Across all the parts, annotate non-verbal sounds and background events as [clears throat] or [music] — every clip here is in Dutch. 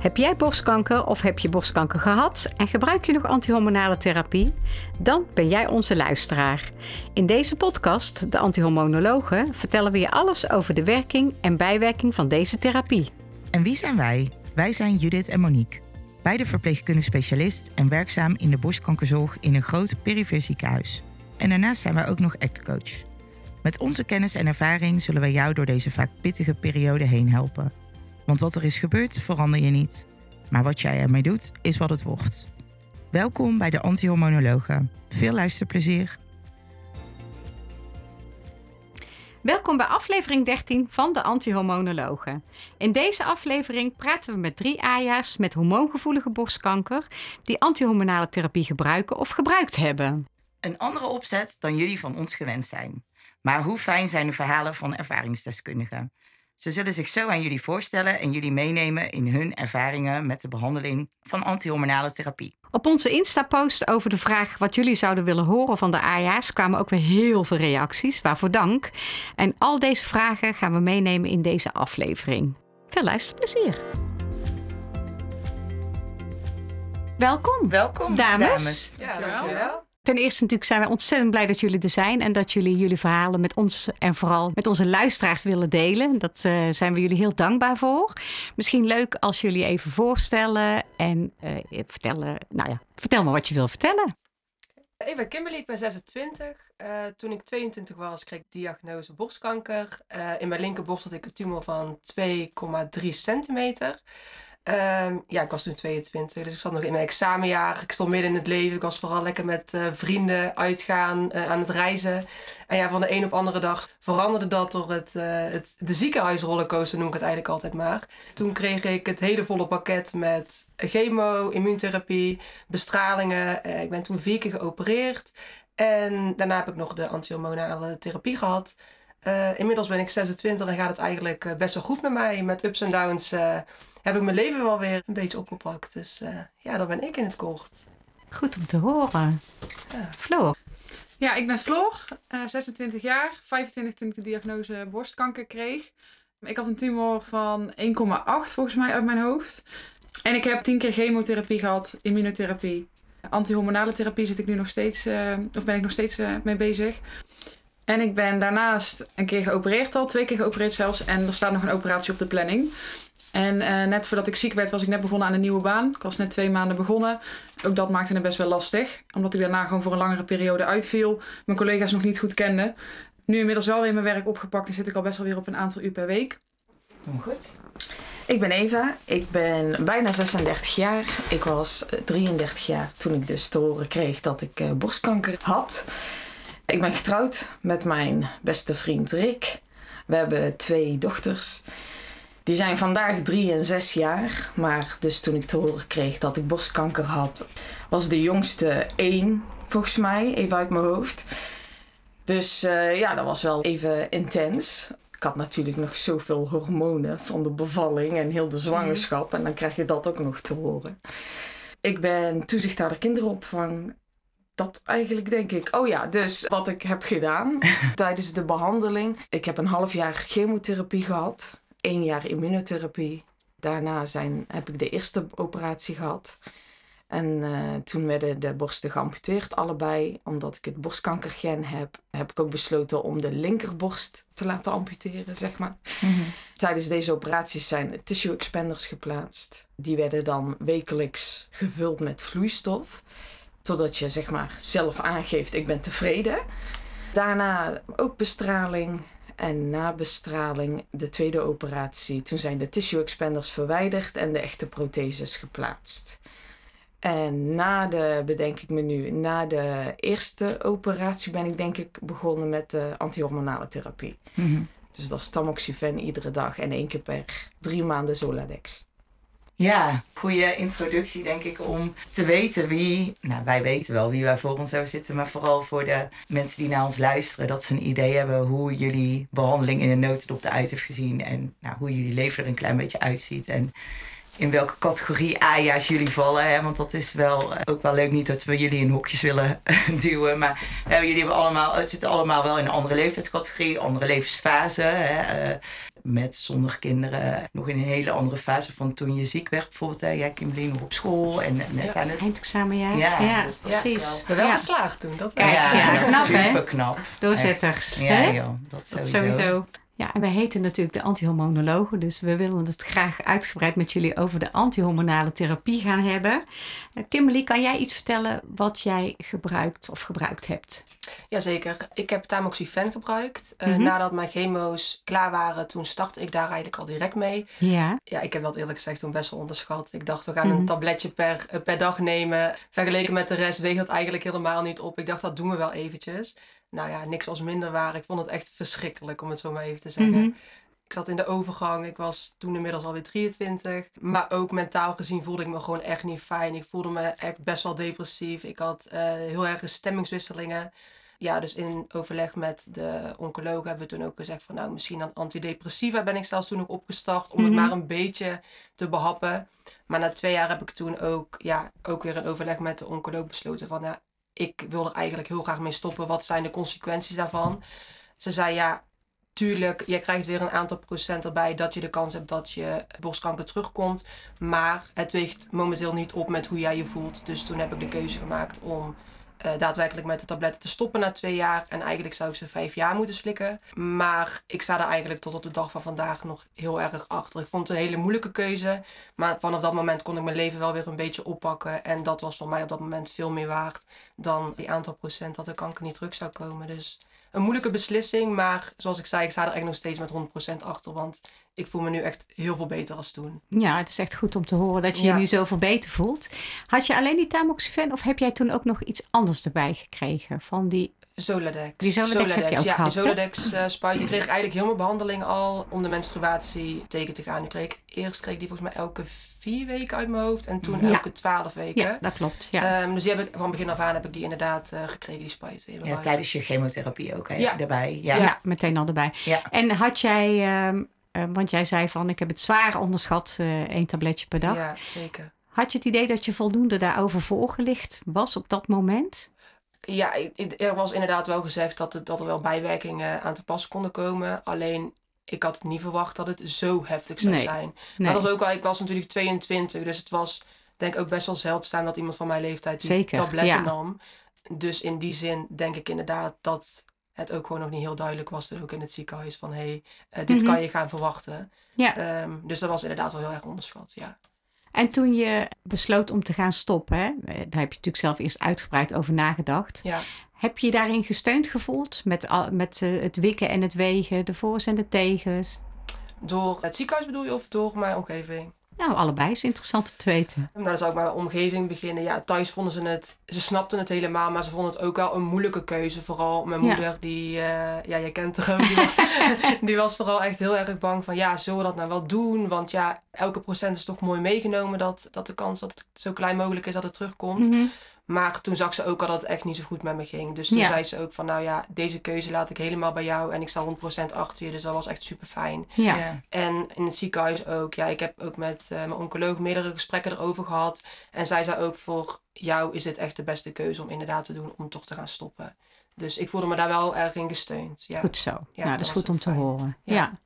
Heb jij borstkanker of heb je borstkanker gehad en gebruik je nog antihormonale therapie? Dan ben jij onze luisteraar. In deze podcast, De Antihormonologen, vertellen we je alles over de werking en bijwerking van deze therapie. En wie zijn wij? Wij zijn Judith en Monique. Beide verpleegkundig specialist en werkzaam in de borstkankerzorg in een groot perifere ziekenhuis. En daarnaast zijn wij ook nog actcoach. Met onze kennis en ervaring zullen wij jou door deze vaak pittige periode heen helpen. Want wat er is gebeurd, verander je niet. Maar wat jij ermee doet, is wat het wordt. Welkom bij de Antihormonologen. Veel luisterplezier. Welkom bij aflevering 13 van de Antihormonologen. In deze aflevering praten we met drie AJA's met hormoongevoelige borstkanker die antihormonale therapie gebruiken of gebruikt hebben. Een andere opzet dan jullie van ons gewend zijn. Maar hoe fijn zijn de verhalen van ervaringsdeskundigen? Ze zullen zich zo aan jullie voorstellen en jullie meenemen in hun ervaringen met de behandeling van antihormonale therapie. Op onze Insta-post over de vraag wat jullie zouden willen horen van de AJA's kwamen ook weer heel veel reacties, waarvoor dank. En al deze vragen gaan we meenemen in deze aflevering. Veel luisterplezier. Welkom. Welkom, dames. dames. Ja, dankjewel. Ten eerste natuurlijk zijn wij ontzettend blij dat jullie er zijn en dat jullie jullie verhalen met ons en vooral met onze luisteraars willen delen. Dat uh, zijn we jullie heel dankbaar voor. Misschien leuk als jullie even voorstellen en uh, vertellen. Nou ja, vertel me wat je wil vertellen. Ik ben Kimberly, ik ben 26. Uh, toen ik 22 was, kreeg ik diagnose borstkanker. in mijn linkerborst had ik een tumor van 2,3 centimeter. Um, ja, ik was toen 22, dus ik zat nog in mijn examenjaar. Ik stond midden in het leven. Ik was vooral lekker met uh, vrienden uitgaan, uh, aan het reizen. En ja, van de een op andere dag veranderde dat door het, uh, het, de noem ik het eigenlijk altijd maar. Toen kreeg ik het hele volle pakket met chemo, immuuntherapie, bestralingen. ik ben toen vier keer geopereerd. En daarna heb ik nog de antihormonale therapie gehad. inmiddels ben ik 26 en gaat het eigenlijk best wel goed met mij. Met ups en downs heb ik mijn leven wel weer een beetje opgepakt. Dus uh, ja, dan ben ik in het kort. Goed om te horen. Ja. Floor. Ja, ik ben Floor, uh, 26 jaar, 25 toen ik de diagnose borstkanker kreeg. Ik had een tumor van 1,8 volgens mij uit mijn hoofd. En ik heb 10 keer chemotherapie gehad, immunotherapie. Antihormonale therapie zit ik nu nog steeds, uh, of ben ik nog steeds uh, mee bezig. En ik ben daarnaast een keer geopereerd al, twee keer geopereerd zelfs. En er staat nog een operatie op de planning. En uh, net voordat ik ziek werd, was ik net begonnen aan een nieuwe baan. Ik was net twee maanden begonnen. Ook dat maakte het best wel lastig. Omdat ik daarna gewoon voor een langere periode uitviel. Mijn collega's nog niet goed kende. Nu inmiddels wel weer mijn werk opgepakt en zit ik al best wel weer op een aantal uur per week. Goed. Ik ben Eva. Ik ben bijna 36 jaar. Ik was 33 jaar toen ik dus te horen kreeg dat ik uh, borstkanker had. Ik ben getrouwd met mijn beste vriend Rick. We hebben twee dochters. Die zijn vandaag drie en zes jaar. Maar dus toen ik te horen kreeg dat ik borstkanker had, was de jongste één, volgens mij, even uit mijn hoofd. Dus uh, ja, dat was wel even intens. Ik had natuurlijk nog zoveel hormonen van de bevalling en heel de zwangerschap. En dan krijg je dat ook nog te horen. Ik ben toezichthouder kinderopvang. Dat eigenlijk denk ik. Oh ja, dus wat ik heb gedaan [laughs] tijdens de behandeling. Ik heb een half jaar chemotherapie gehad één jaar immunotherapie. Daarna zijn, heb ik de eerste operatie gehad. En uh, toen werden de borsten geamputeerd, allebei. Omdat ik het borstkankergen heb, heb ik ook besloten om de linkerborst te laten amputeren, zeg maar. Mm -hmm. Tijdens deze operaties zijn tissue expanders geplaatst. Die werden dan wekelijks gevuld met vloeistof. Totdat je, zeg maar, zelf aangeeft, ik ben tevreden. Daarna ook bestraling, en na bestraling, de tweede operatie, toen zijn de tissue expanders verwijderd en de echte protheses geplaatst. En na de, bedenk ik me nu, na de eerste operatie ben ik denk ik begonnen met de antihormonale therapie. Mm -hmm. Dus dat is tamoxifen iedere dag en één keer per drie maanden Zoladex. Ja, goede introductie denk ik om te weten wie, nou wij weten wel wie wij voor ons hebben zitten, maar vooral voor de mensen die naar ons luisteren, dat ze een idee hebben hoe jullie behandeling in een notendop eruit heeft gezien en nou, hoe jullie leven er een klein beetje uitziet. En in welke categorie AJA's jullie vallen. Hè? Want dat is wel eh, ook wel leuk. Niet dat we jullie in hokjes willen [laughs] duwen. Maar uh, jullie hebben allemaal, zitten allemaal wel in een andere leeftijdscategorie, andere levensfase. Hè? Uh, met zonder kinderen. Nog in een hele andere fase van toen je ziek werd. Bijvoorbeeld, hè? jij Kimberly nog op school en net ja, aan het... Eindexamenjaar. Ja, ja, dus dat precies. We hebben wel Ja. geslaagd toen. Dat ja, ja, dat knap, is hè? super knap. Doorzetters, Ja, joh, dat Dat sowieso. sowieso. Ja, en wij heten natuurlijk de antihormonologen. Dus we willen het graag uitgebreid met jullie over de antihormonale therapie gaan hebben. Eh, Kimberly, kan jij iets vertellen wat jij gebruikt of gebruikt hebt? Jazeker. Ik heb tamoxifen gebruikt. Eh, Mhm. Nadat mijn chemo's klaar waren, toen startte ik daar eigenlijk al direct mee. Ja. Ja, ik heb dat eerlijk gezegd toen best wel onderschat. Ik dacht, we gaan Mhm. een tabletje per, eh, per dag nemen. Vergeleken met de rest weegt dat eigenlijk helemaal niet op. Ik dacht, dat doen we wel eventjes. Nou ja, niks was minder waar. Ik vond het echt verschrikkelijk, om het zo maar even te zeggen. Mhm. Ik zat in de overgang. Ik was toen inmiddels alweer 23. Maar ook mentaal gezien voelde ik me gewoon echt niet fijn. Ik voelde me echt best wel depressief. Ik had eh, heel erg stemmingswisselingen. Ja, dus in overleg met de oncoloog hebben we toen ook gezegd van nou misschien dan antidepressiva ben ik zelfs toen ook opgestart om het Mhm. maar een beetje te behappen. Maar na twee jaar heb ik toen ook, ja, ook weer in overleg met de oncoloog besloten van ja, ik wil er eigenlijk heel graag mee stoppen. Wat zijn de consequenties daarvan? Ze zei ja, tuurlijk, je krijgt weer een aantal procent erbij dat je de kans hebt dat je borstkanker terugkomt. Maar het weegt momenteel niet op met hoe jij je voelt. Dus toen heb ik de keuze gemaakt om eh, daadwerkelijk met de tabletten te stoppen na twee jaar. En eigenlijk zou ik ze vijf jaar moeten slikken. Maar ik sta er eigenlijk tot op de dag van vandaag nog heel erg achter. Ik vond het een hele moeilijke keuze. Maar vanaf dat moment kon ik mijn leven wel weer een beetje oppakken. En dat was voor mij op dat moment veel meer waard dan die aantal procent dat de kanker niet terug zou komen. Dus een moeilijke beslissing. Maar zoals ik zei, ik sta er echt nog steeds met 100% achter. Want ik voel me nu echt heel veel beter als toen. Ja, het is echt goed om te horen dat je Ja. je nu zoveel beter voelt. Had je alleen die tamoxifen of heb jij toen ook nog iets anders erbij gekregen? Van die... Zoladex. Die Zoladex heb je ook ja, gehad, die hè? Zoladex eh spuit. Die kreeg ik eigenlijk mijn behandeling al om de menstruatie tegen te gaan. Die kreeg, ik- eerst kreeg ik die volgens mij elke vier weken uit mijn hoofd. En toen Ja. elke twaalf weken. Ja, dat klopt. Ja. Ehm, dus die heb ik van begin af aan heb ik die inderdaad eh, gekregen, die spuit. Ja, tijdens je chemotherapie ook, hè? Ja. Daarbij. Ja. ja. meteen al erbij. Ja. En had jij, ehm, eh, want jij zei van ik heb het zwaar onderschat, eh één tabletje per dag. Ja, zeker. Had je het idee dat je voldoende daarover voorgelicht was op dat moment? Ja, er was inderdaad wel gezegd dat, het, dat er wel bijwerkingen aan te pas konden komen. Alleen, ik had niet verwacht dat het zo heftig zou Nee. zijn. Nee. Maar dat was ook wel, ik was natuurlijk 22, dus het was denk ik ook best wel zeldzaam dat iemand van mijn leeftijd die Zeker, tabletten ja. nam. Dus in die zin denk ik inderdaad dat het ook gewoon nog niet heel duidelijk was toen ook in het ziekenhuis van hé, hey, eh, dit Mhm. kan je gaan verwachten. Ja. Ehm, dus dat was inderdaad wel heel erg onderschat, ja. En toen je besloot om te gaan stoppen, hè, daar heb je natuurlijk zelf eerst uitgebreid over nagedacht. Ja, Heb je je daarin gesteund gevoeld met, al- met eh, het wikken en het wegen, de voor's en de tegens? door het ziekenhuis bedoel je of door mijn omgeving? Nou, allebei is interessant om te weten. Nou, dan zou ik bij mijn omgeving beginnen. Ja, thuis vonden ze het, ze snapten het helemaal, maar ze vonden het ook wel een moeilijke keuze. Vooral mijn Ja. moeder, die, eh, ja, jij kent haar ook, die was, [laughs] die was vooral echt heel erg bang van, ja, zullen we dat nou wel doen? Want ja, elke procent is toch mooi meegenomen dat, dat de kans dat het zo klein mogelijk is dat het terugkomt. Mhm. Maar toen zag ze ook al dat het echt niet zo goed met me ging. Dus toen Ja. zei ze ook van, nou ja, deze keuze laat ik helemaal bij jou en ik sta 100% achter je. Dus dat was echt super fijn. Ja. Ja. En in het ziekenhuis ook. Ja, ik heb ook met eh, mijn oncoloog meerdere gesprekken erover gehad. En zij zei ook voor jou is dit echt de beste keuze om inderdaad te doen om toch te gaan stoppen. Dus ik voelde me daar wel erg in gesteund. Ja. Goed zo. Ja, nou, dat is goed om te horen. Ja.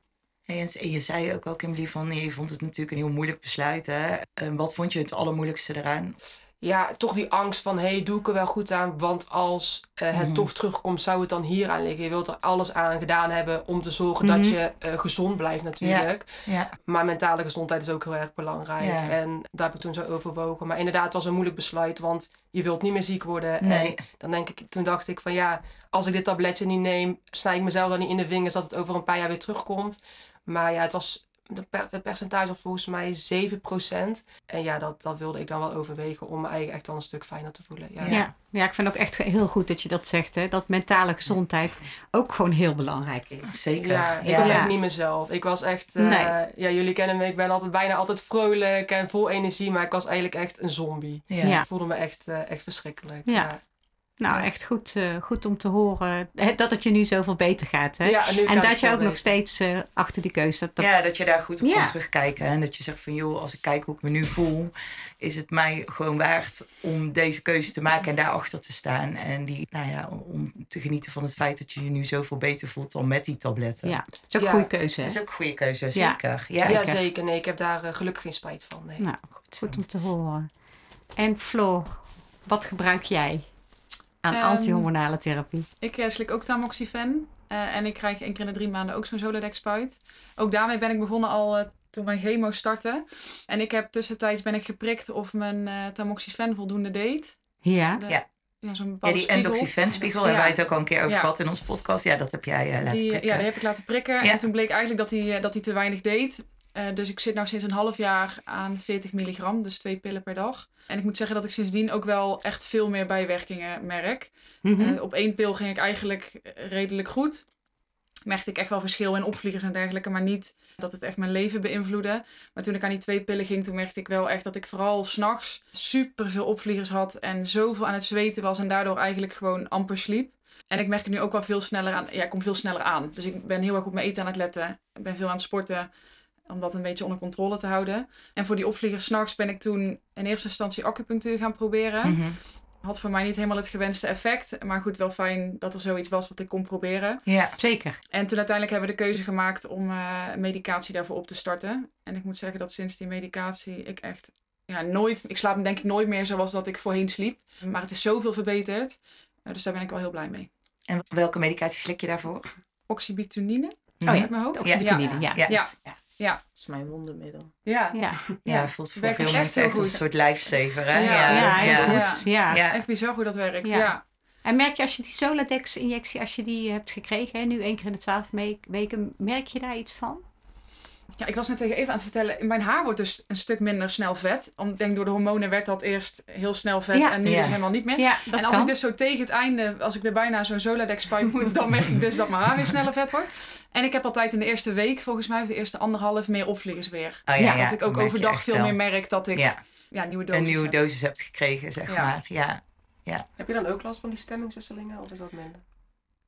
En je zei ook al, Kimberly, van je vond het natuurlijk een heel moeilijk besluit. Hè? En wat vond je het allermoeilijkste eraan? Ja, toch die angst van, hé, hey, doe ik er wel goed aan? Want als eh, het Mhm. toch terugkomt, zou het dan hier aan liggen? Je wilt er alles aan gedaan hebben om te zorgen dat Mhm. je eh, gezond blijft natuurlijk. Ja. Maar mentale gezondheid is ook heel erg belangrijk. Ja. En daar heb ik toen zo overwogen. Maar inderdaad, het was een moeilijk besluit, want je wilt niet meer ziek worden. Nee. En dan denk ik, toen dacht ik van ja, als ik dit tabletje niet neem, snij ik mezelf dan niet in de vingers dat het over een paar jaar weer terugkomt. Maar ja, het was, het percentage was volgens mij 7%. En ja, dat, dat wilde ik dan wel overwegen om me eigenlijk echt dan een stuk fijner te voelen. Ja. Ja. Ja. ik vind ook echt heel goed dat je dat zegt. Hè? Dat mentale gezondheid ook gewoon heel belangrijk is. Zeker. Ja, ik Ja. was Ja. echt niet mezelf. Ik was echt, eh, Nee. ja, jullie kennen me, ik ben altijd bijna altijd vrolijk en vol energie, maar ik was eigenlijk echt een zombie. Ja. Ja. Ik voelde me echt, eh, echt verschrikkelijk. Ja. Nou, echt goed, eh, goed om te horen hè, dat het je nu zoveel beter gaat. Hè? Ja, en nu en gaat dat je ook nog steeds eh, achter die keuze dat, dat- Ja, dat je daar goed op Ja. kan terugkijken. En dat je zegt van, joh, als ik kijk hoe ik me nu voel... is het mij gewoon waard om deze keuze te maken en daarachter te staan. En die, nou ja, om te genieten van het feit dat je je nu zoveel beter voelt dan met die tabletten. ja, dat is ook Ja. een goede keuze. Hè? Dat is ook een goede keuze, zeker. Ja. Ja, Zeker. zeker. Nee, ik heb daar eh, gelukkig geen spijt van. Nee. Nou, goed om te horen. En Floor, wat gebruik jij aan Ehm, antihormonale therapie? Ik eh, slik ook tamoxifen. eh, en ik krijg één keer in de drie maanden ook zo'n Zoladex spuit. Ook daarmee ben ik begonnen al eh, toen mijn chemo startte. En ik heb tussentijds ben ik geprikt of mijn eh tamoxifen voldoende deed. Ja, De- Ja. Ja, zo'n Ja, die spiegel. endoxifenspiegel Ja. hebben wij het ook al een keer over Ja. gehad in onze podcast. Ja, dat heb jij eh, laten Die, prikken. ja, die heb ik laten prikken. Ja. En toen bleek eigenlijk dat hij, eh, dat hij te weinig deed. Eh, dus ik zit nu sinds een half jaar aan 40 milligram, dus twee pillen per dag. En ik moet zeggen dat ik sindsdien ook wel echt veel meer bijwerkingen merk. Mhm. Eh, op één pil ging ik eigenlijk eh, redelijk goed. Merkte ik echt wel verschil in opvliegers en dergelijke, maar niet dat het echt mijn leven beïnvloedde. Maar toen ik aan die twee pillen ging, toen merkte ik wel echt dat ik vooral s'nachts super veel opvliegers had en zoveel aan het zweten was en daardoor eigenlijk gewoon amper sliep. En ik merk het nu ook wel veel sneller aan. Ja, ik kom veel sneller aan. Dus ik ben heel erg op mijn eten aan het letten. Ik ben veel aan het sporten om dat een beetje onder controle te houden. En voor die opvliegers s'nachts ben ik toen in eerste instantie acupunctuur gaan proberen Mhm. had voor mij niet helemaal het gewenste effect. Maar goed, wel fijn dat er zoiets was wat ik kon proberen. Ja, Zeker. En toen uiteindelijk hebben we de keuze gemaakt om eh, medicatie daarvoor op te starten. En ik moet zeggen dat sinds die medicatie ik echt ja, nooit... Ik slaap denk ik nooit meer zoals dat ik voorheen sliep. Maar het is zoveel verbeterd. Dus daar ben ik wel heel blij mee. en welke medicatie slik je daarvoor? Oxybutynin, Oh ja, uit mijn hoofd. Ja. Ja. Dat is mijn wondermiddel. Ja. Ja, Ja, voelt voor Werkt veel echt mensen echt als een soort lifesaver. Hè? Ja. ja, heel ja. goed. Ja. Ja. echt bizar hoe dat werkt. Ja. Ja. En merk je als je die Soladex-injectie, als je die hebt gekregen, hè, nu één keer in de twaalf weken, merk je daar iets van? Ja, ik was net tegen even aan het vertellen. Mijn haar wordt dus een stuk minder snel vet. Om, ik denk door de hormonen werd dat eerst heel snel vet Ja. en nu Ja. dus helemaal niet meer. Ja, dat en als kan. ik dus zo tegen het einde, als ik weer bijna zo'n Zoladex pipe moet, dan merk ik dus dat mijn haar weer sneller vet wordt. En ik heb altijd in de eerste week, volgens mij, of de eerste anderhalf, meer opvliegers weer. Oh, Ja, dat ik ook overdag veel wel. meer merk dat ik ja. Ja, nieuwe dosis een nieuwe heb. dosis hebt gekregen, zeg Ja. maar. Ja. Heb je dan ook last van die stemmingswisselingen of is dat minder?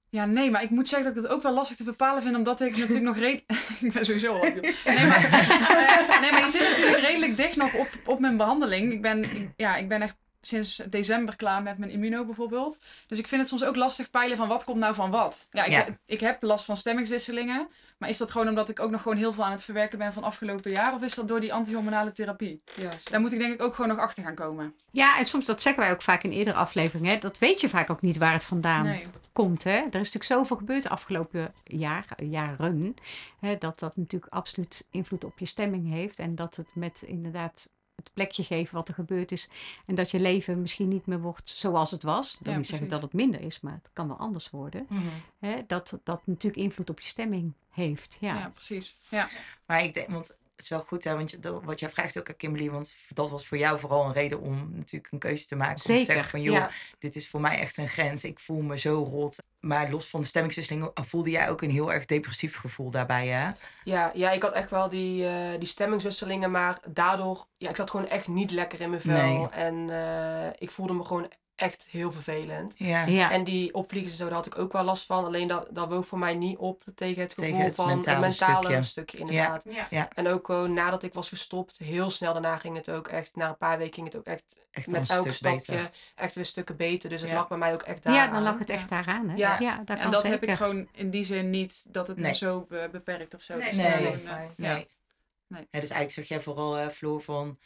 Ja, nee, maar ik moet zeggen dat ik het ook wel lastig te bepalen vind, omdat ik natuurlijk nog redelijk... [laughs] ik ben sowieso al nee maar, [laughs] nee, maar je zit natuurlijk redelijk dicht nog op, op mijn behandeling. Ik ben, ja, ik ben echt sinds december klaar met mijn immuno bijvoorbeeld. Dus ik vind het soms ook lastig peilen van wat komt nou van wat. Ja, ik, Ja. ik heb last van stemmingswisselingen. Maar is dat gewoon omdat ik ook nog gewoon heel veel aan het verwerken ben van afgelopen jaar? Of is dat door die antihormonale therapie? Ja. Daar moet ik denk ik ook gewoon nog achter gaan komen. Ja, en soms, dat zeggen wij ook vaak in eerdere afleveringen, hè, dat weet je vaak ook niet waar het vandaan Nee. komt. Hè? Er is natuurlijk zoveel gebeurd de afgelopen jaar, jaren, hè, dat dat natuurlijk absoluut invloed op je stemming heeft. En dat het met inderdaad het plekje geven wat er gebeurd is. En dat je leven misschien niet meer wordt zoals het was. Ik wil Ja, niet zeggen dat het minder is, maar het kan wel anders worden. Mhm. Hè? Dat dat natuurlijk invloed op je stemming heeft. Ja, Ja, precies. Ja. Maar ik denk, want het is wel goed, hè, want je, wat jij vraagt ook aan Kimberly, want dat was voor jou vooral een reden om natuurlijk een keuze te maken. Om te Zeker, zeggen van, joh, Ja. dit is voor mij echt een grens. Ik voel me zo rot. Maar los van de stemmingswisseling voelde jij ook een heel erg depressief gevoel daarbij, hè? Ja, ja, ik had echt wel die, eh, die stemmingswisselingen, maar daardoor, ja, ik zat gewoon echt niet lekker in mijn vel. Nee. En eh, ik voelde me gewoon echt heel vervelend. Ja. ja. En die opvliegers en zo, daar had ik ook wel last van. Alleen dat, dat woog voor mij niet op tegen het gevoel Tegen het van mentale het mentale stukje. stukje. inderdaad. Ja. En ook gewoon nadat ik was gestopt, heel snel daarna ging het ook echt, na een paar weken ging het ook echt, Echt met elk stuk stapje beter. echt weer stukken beter. Dus het Ja. lag bij mij ook echt daar. ja, dan lag het echt daaraan. Hè? Ja. Ja, dat kan En dat zeker. heb ik gewoon in die zin niet dat het me zo be- beperkt of zo. Nee, Dus nee, gewoon, nee, eh. Nee. Dus eigenlijk zeg jij vooral, hè, Floor, van...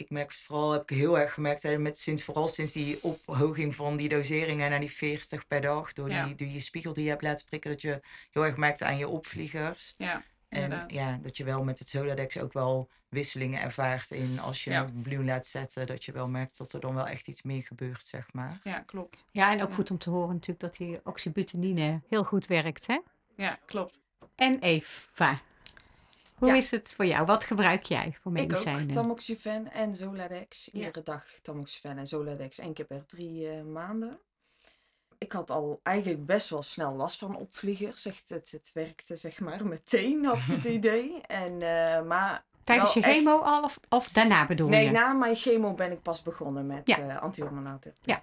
Ik merk vooral, heb ik heel erg gemerkt, hè, met sinds, vooral sinds die ophoging van die doseringen naar die 40 per dag, door Ja. die, door die spiegel die je hebt laten prikken, dat je heel erg merkte aan je opvliegers. Ja, En inderdaad. ja, dat je wel met het Zoladex ook wel wisselingen ervaart in als je Ja. een bloem laat zetten, dat je wel merkt dat er dan wel echt iets meer gebeurt, zeg maar. Ja, klopt. Ja, en ook Ja. goed om te horen natuurlijk dat die oxybutynin heel goed werkt. Hè? Ja, klopt. En Eva, hoe Ja. is het voor jou? Wat gebruik jij voor Ik medicijnen? ook tamoxifen en Zoladex. Iedere dag tamoxifen en Zoladex één keer per drie eh, maanden. Ik had al eigenlijk best wel snel last van opvliegers. Echt, het, het werkte zeg maar meteen, had ik het [laughs] idee. En, eh, maar Tijdens je echt- chemo al of, of daarna bedoel Nee, je? na mijn chemo ben ik pas begonnen met Ja. therapie. Ja.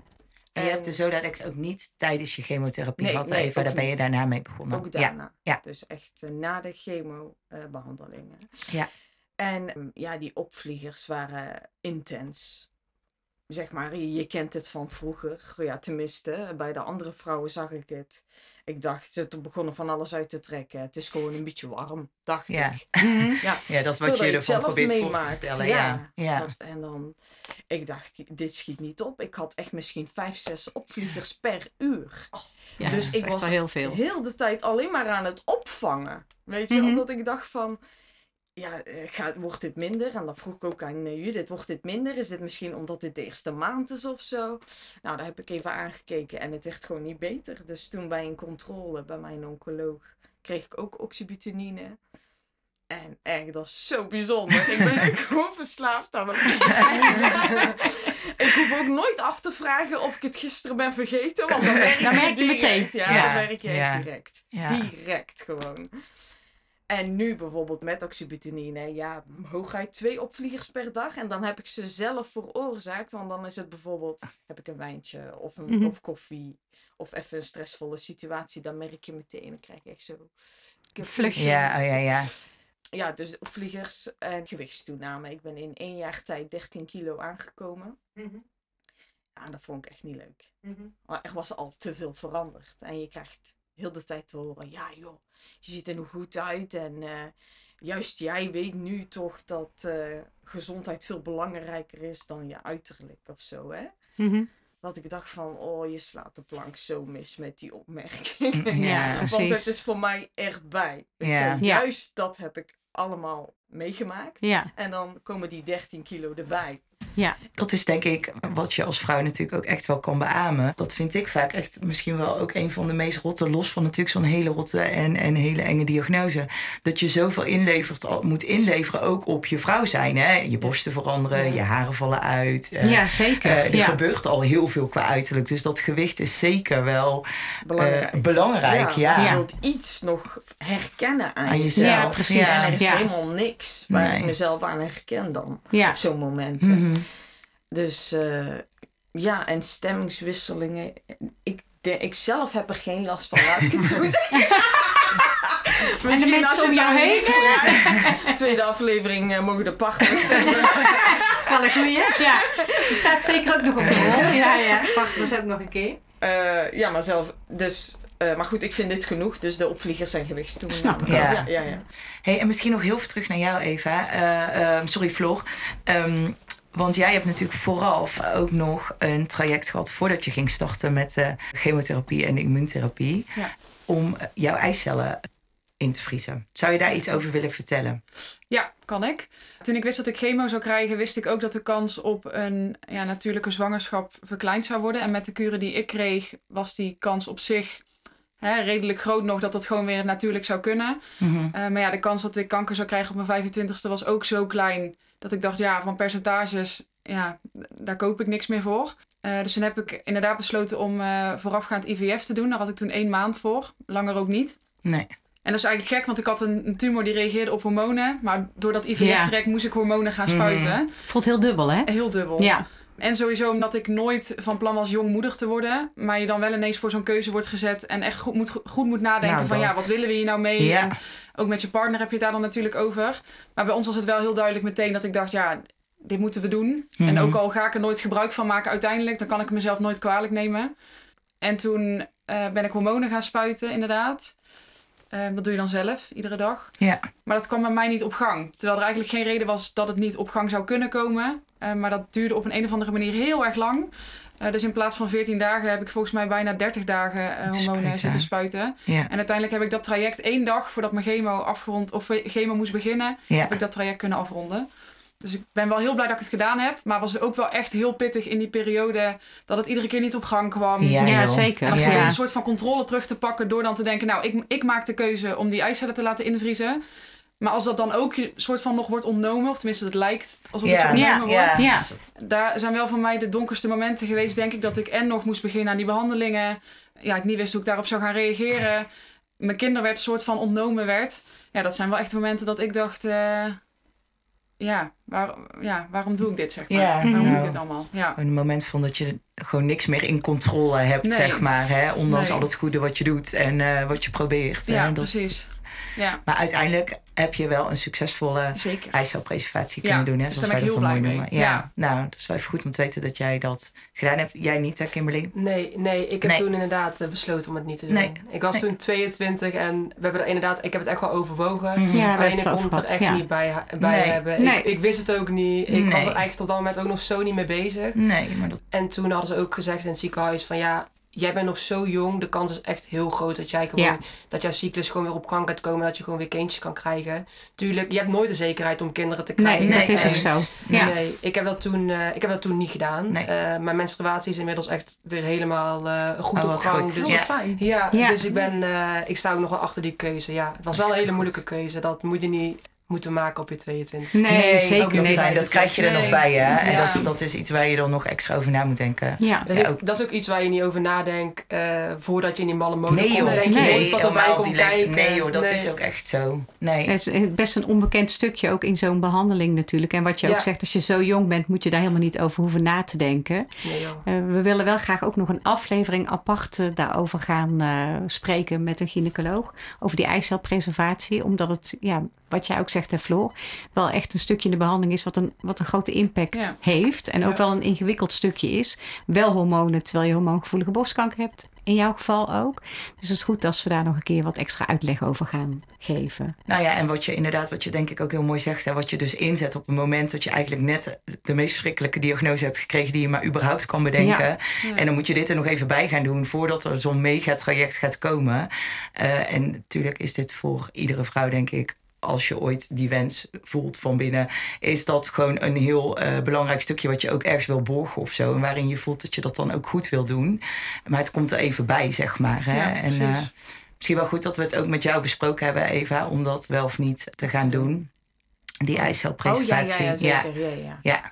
En je hebt de Zoladex ook niet tijdens je chemotherapie Nee, gehad, nee, ook Daar ben je daarna mee begonnen. Ook daarna. ja. Dus echt eh, na de chemobehandelingen. Ja. En mm, ja, die opvliegers waren intens. Zeg maar, je, je kent het van vroeger. Ja, tenminste, bij de andere vrouwen zag ik het. Ik dacht, ze begonnen van alles uit te trekken. Het is gewoon een beetje warm, dacht Ja. ik. [laughs] Mhm. Ja, ja, dat is wat Totdat je ervan probeert voor te stellen. Ja, ja. Dat- en dan, ik dacht, dit schiet niet op. Ik had echt misschien vijf, zes opvliegers per uur. Ja, Dus ik was heel veel. heel de tijd alleen maar aan het opvangen. Weet je, Mhm. omdat ik dacht van, ja, eh, gaat, wordt dit minder? En dan vroeg ik ook aan eh, Judith, wordt dit minder? Is dit misschien omdat dit de eerste maand is of zo? Nou, daar heb ik even aangekeken en het werd gewoon niet beter. Dus toen bij een controle bij mijn oncoloog kreeg ik ook oxybutyne. En echt, dat is zo bijzonder. Ik ben [laughs] echt gewoon verslaafd aan [laughs] [laughs] ik hoef ook nooit af te vragen of ik het gisteren ben vergeten, want dan merk, Dan merk je direct. meteen. Ja, Ja, dan merk je echt ja. direct. Ja. Direct gewoon. En nu bijvoorbeeld met oxybutyne, ja, hooguit twee opvliegers per dag. En dan heb ik ze zelf veroorzaakt. Want dan is het bijvoorbeeld, heb ik een wijntje of, een, Mhm. of koffie. Of even een stressvolle situatie. Dan merk je meteen, dan krijg je echt zo... Vluchtje. Ja, oh ja, ja. Ja, dus opvliegers en gewichtstoename. Ik ben in één jaar tijd 13 kilo aangekomen. Ja, dat vond ik echt niet leuk. Maar er was al te veel veranderd. En je krijgt heel de tijd te horen, ja joh, je ziet er nog goed uit. En eh, juist jij weet nu toch dat eh, gezondheid veel belangrijker is dan je uiterlijk of zo, hè? Mhm. Dat ik dacht van, oh, je slaat de plank zo mis met die opmerking. Ja, [laughs] Want het is voor mij Ja. je? Ja. Juist dat heb ik allemaal meegemaakt. Ja, En dan komen die 13 kilo erbij. ja. Dat is denk ik wat je als vrouw natuurlijk ook echt wel kan beamen. Dat vind ik vaak echt misschien wel ook een van de meest rotte, los van natuurlijk zo'n hele rotte en, en hele enge diagnose. Dat je zoveel inlevert, moet inleveren ook op je vrouw zijn. Hè? Je borsten veranderen, je haren vallen uit. eh, ja zeker. eh, er ja. gebeurt al heel veel qua uiterlijk. Dus dat gewicht is zeker wel eh, Belangrijk. belangrijk. Ja, want Je Ja. wilt iets nog herkennen aan, Aan jezelf. Ja, precies. Ja. Er is Ja. helemaal niks waar Nee. ik mezelf aan herken dan. Ja. Op zo'n moment. Mhm. Dus eh, ja, en stemmingswisselingen. Ik, de, ik zelf heb er geen last van, laat ik het zo [laughs] zeggen. [laughs] Misschien mensen als je om jou heen? [laughs] Tweede aflevering eh, mogen de partners zijn. Dat is wel een goeie. Ja. Die staat zeker ook nog op de rol. Ja, ja. Is ook nog een keer. Eh, ja, maar zelf. Dus, eh, maar goed, ik vind dit genoeg. Dus de opvliegers zijn gewichtstoename. Snap ik ook. Ja, ja, ja. Hey, en misschien nog heel veel terug naar jou, Eva. Eh, ehm, sorry, Floor. Ehm, want jij hebt natuurlijk vooraf ook nog een traject gehad voordat je ging starten met de chemotherapie en de immuuntherapie. Ja. Om eh, jouw eicellen in te vriezen. Zou je daar iets over willen vertellen? Ja, kan ik. Toen ik wist dat ik chemo zou krijgen, wist ik ook dat de kans op een ja, natuurlijke zwangerschap verkleind zou worden. En met de kuren die ik kreeg, was die kans op zich hè, redelijk groot nog dat dat gewoon weer natuurlijk zou kunnen. Mhm. Eh, maar ja, de kans dat ik kanker zou krijgen op mijn 25ste was ook zo klein dat ik dacht, ja, van percentages, ja, daar koop ik niks meer voor. Eh, dus toen heb ik inderdaad besloten om eh, voorafgaand IVF te doen. Daar had ik toen één maand voor, langer ook niet. Nee. En dat is eigenlijk gek, want ik had een, tumor die reageerde op hormonen. Maar door dat Ja. IVF-traject moest ik hormonen gaan spuiten. Voelt heel dubbel, hè? Heel dubbel. Ja. En sowieso omdat ik nooit van plan was jong moeder te worden. Maar je dan wel ineens voor zo'n keuze wordt gezet. En echt goed moet, goed moet nadenken Nou, van dat. ja, wat willen we hier nou mee? Ja. En ook met je partner heb je het daar dan natuurlijk over. Maar bij ons was het wel heel duidelijk meteen dat ik dacht, ja, dit moeten we doen. En Mhm. ook al ga ik er nooit gebruik van maken uiteindelijk, dan kan ik mezelf nooit kwalijk nemen. En toen eh, ben ik hormonen gaan spuiten, inderdaad. Eh, dat doe je dan zelf, iedere dag. Ja. Maar dat kwam bij mij niet op gang. Terwijl er eigenlijk geen reden was dat het niet op gang zou kunnen komen. Eh, maar dat duurde op een, een of andere manier heel erg lang. Eh, dus in plaats van 14 dagen heb ik volgens mij bijna 30 dagen eh, hormonen Spuiten. zitten spuiten. Ja. En uiteindelijk heb ik dat traject één dag voordat mijn chemo afgerond of chemo moest beginnen, Ja. heb ik dat traject kunnen afronden. Dus ik ben wel heel blij dat ik het gedaan heb. Maar was ook wel echt heel pittig in die periode dat het iedere keer niet op gang kwam. Ja, zeker. En dan Ja. een soort van controle terug te pakken door dan te denken, nou, ik, ik maak de keuze om die eicellen te laten invriezen. Maar als dat dan ook soort van nog wordt ontnomen, of tenminste het lijkt alsof het ontnomen Ja, wordt. Ja. Daar zijn wel voor mij de donkerste momenten geweest, denk ik, dat ik en nog moest beginnen aan die behandelingen. Ja, ik niet wist hoe ik daarop zou gaan reageren. Mijn kinder werd soort van ontnomen werd. Ja, dat zijn wel echt momenten dat ik dacht, eh, ja, waar, ja, waarom doe ik dit, zeg maar? Ja, waarom doe nou. ik dit allemaal? Ja. Een moment van dat je gewoon niks meer in controle hebt, Nee. zeg maar. Hè? Ondanks Nee. al het goede wat je doet en eh, wat je probeert. Ja, hè? Dat- precies. Ja, maar uiteindelijk heb je wel een succesvolle eicelpreservatie Ja, kunnen doen. Hè? dus Zoals wij dat dan mooi noemen. Ja. nou, dat is wel even goed om te weten dat jij dat gedaan hebt. Jij niet, hè, Kimberly? Nee, nee, ik heb Nee. toen inderdaad eh, besloten om het niet te doen. Nee. Ik was Nee. toen 22 en we hebben er inderdaad, ik heb het echt wel overwogen. Mhm. Ja, we hebben Alleen ik kon het er gehad. echt Ja. niet bij, ha- bij Nee. hebben. Nee. Ik, ik wist het ook niet. Ik was er eigenlijk tot dat moment ook nog zo niet mee bezig. Nee, maar dat... En toen hadden ze ook gezegd in het ziekenhuis van ja, jij bent nog zo jong. De kans is echt heel groot dat jij gewoon, Ja. dat jouw cyclus gewoon weer op gang gaat komen. Dat je gewoon weer kindjes kan krijgen. Tuurlijk, je hebt nooit de zekerheid om kinderen te krijgen. Nee, dat is ook zo. Ja. Nee, ik heb dat toen, eh, ik heb dat toen niet gedaan. Nee. Eh, mijn menstruatie is inmiddels echt weer helemaal eh, goed Oh, op gang. goed. Dus Ja. fijn. ja, Ja. dus ik, ben, eh, ik sta ook nog wel achter die keuze. Ja, het was wel een hele moeilijke keuze. Dat moet je niet moeten maken op je 22 Nee, zeker ook niet. dat, zijn, Nee. dat krijg je er Nee. nog bij, hè? En Ja. dat, dat is iets waar je dan nog extra over na moet denken. Ja. Dat is, Ja, ook, dat is ook iets waar je niet over nadenkt eh, voordat je in die malle mode Nee komt. joh, denk Nee, helemaal komt die. Nee joh, dat Nee. is ook echt zo. Nee. Het is best een onbekend stukje ook in zo'n behandeling natuurlijk. En wat je ook zegt, als je zo jong bent, moet je daar helemaal niet over hoeven na te denken. Nee, joh. Eh, we willen wel graag ook nog een aflevering apart eh, daarover gaan eh, spreken met een gynaecoloog. Over die eicelpreservatie. Omdat het, ja, wat jij ook zegt, hè, Floor, wel echt een stukje in de behandeling is wat een, wat een grote impact Ja. heeft. En ook Ja. wel een ingewikkeld stukje is. Wel hormonen, terwijl je hormoongevoelige borstkanker hebt. In jouw geval ook. Dus het is goed als we daar nog een keer wat extra uitleg over gaan geven. Nou ja, en wat je inderdaad, wat je denk ik ook heel mooi zegt, hè, wat je dus inzet op het moment dat je eigenlijk net de meest verschrikkelijke diagnose hebt gekregen die je maar überhaupt kan bedenken. Ja. En dan moet je dit er nog even bij gaan doen voordat er zo'n megatraject gaat komen. Eh, en natuurlijk is dit voor iedere vrouw, denk ik, als je ooit die wens voelt van binnen, is dat gewoon een heel eh, belangrijk stukje wat je ook ergens wil borgen of zo. En waarin je voelt dat je dat dan ook goed wil doen. Maar het komt er even bij, zeg maar. Hè? Ja, en eh, misschien wel goed dat we het ook met jou besproken hebben, Eva, om dat wel of niet te gaan doen. Die Oh ja, eicelpreservatie. ja, ja, zeker. Ja, ja. ja.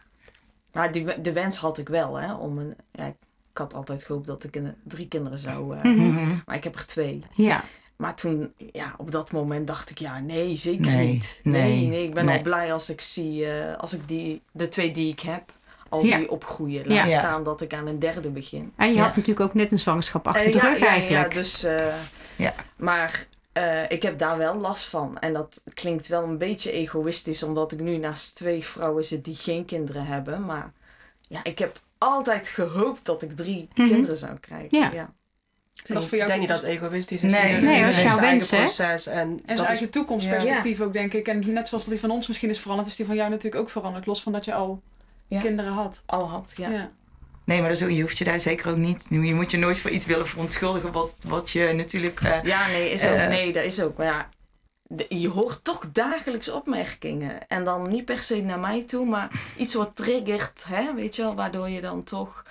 Maar die, de wens had ik wel, hè. Om een, ja, ik had altijd gehoopt dat ik drie kinderen zou... eh, Mhm. Maar ik heb er twee. Ja, Maar toen, ja, op dat moment dacht ik, ja, nee, zeker Nee, niet. nee, Nee, nee, ik ben nee. al blij als ik zie, eh, als ik die, de twee die ik heb, al Ja. zie opgroeien. Laat Ja. staan dat ik aan een derde begin. en je Ja. had natuurlijk ook net een zwangerschap achter Eh, de ja, rug ja, eigenlijk. Ja, dus, eh, Ja. Maar eh, ik heb daar wel last van. En dat klinkt wel een beetje egoïstisch, omdat ik nu naast twee vrouwen zit die geen kinderen hebben. Maar ja, ik heb altijd gehoopt dat ik drie Mhm. kinderen zou krijgen. Ja. Dat is voor ik jou denk niet dat egoïstisch is. Nee. Nee, dat is jouw wens, hè? proces. En, En dat zijn is eigen toekomstperspectief ook, denk ik. En net zoals die van ons misschien is veranderd, is die van jou natuurlijk ook veranderd. Los van dat je al Ja. kinderen had. Al had, ja. Ja. Nee, maar dat is ook- je hoeft je daar zeker ook niet. Je moet je nooit voor iets willen verontschuldigen. Wat, wat je natuurlijk. eh, Ja, nee, is ook, Eh. nee, dat is ook. Maar ja, je hoort toch dagelijks opmerkingen. En dan niet per se naar mij toe, maar iets wat triggert, hè, weet je wel, waardoor je dan toch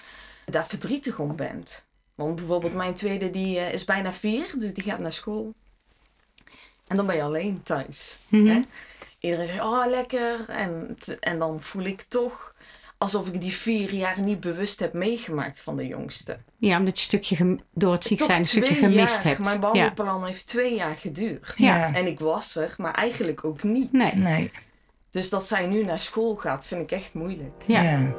daar verdrietig om bent. Want bijvoorbeeld mijn tweede, die eh, is bijna vier, dus die gaat naar school. En dan ben je alleen thuis. Mhm. hè? Iedereen zegt, oh lekker. En, t- en dan voel ik toch alsof ik die vier jaar niet bewust heb meegemaakt van de jongste. Ja, omdat je een stukje gem- door het ziek zijn een stukje gemist jaar. hebt. Mijn ja. behandelplan heeft twee jaar geduurd. Ja. En ik was er, maar eigenlijk ook niet. Nee. nee. Dus dat zij nu naar school gaat, vind ik echt moeilijk. Ja. Ja.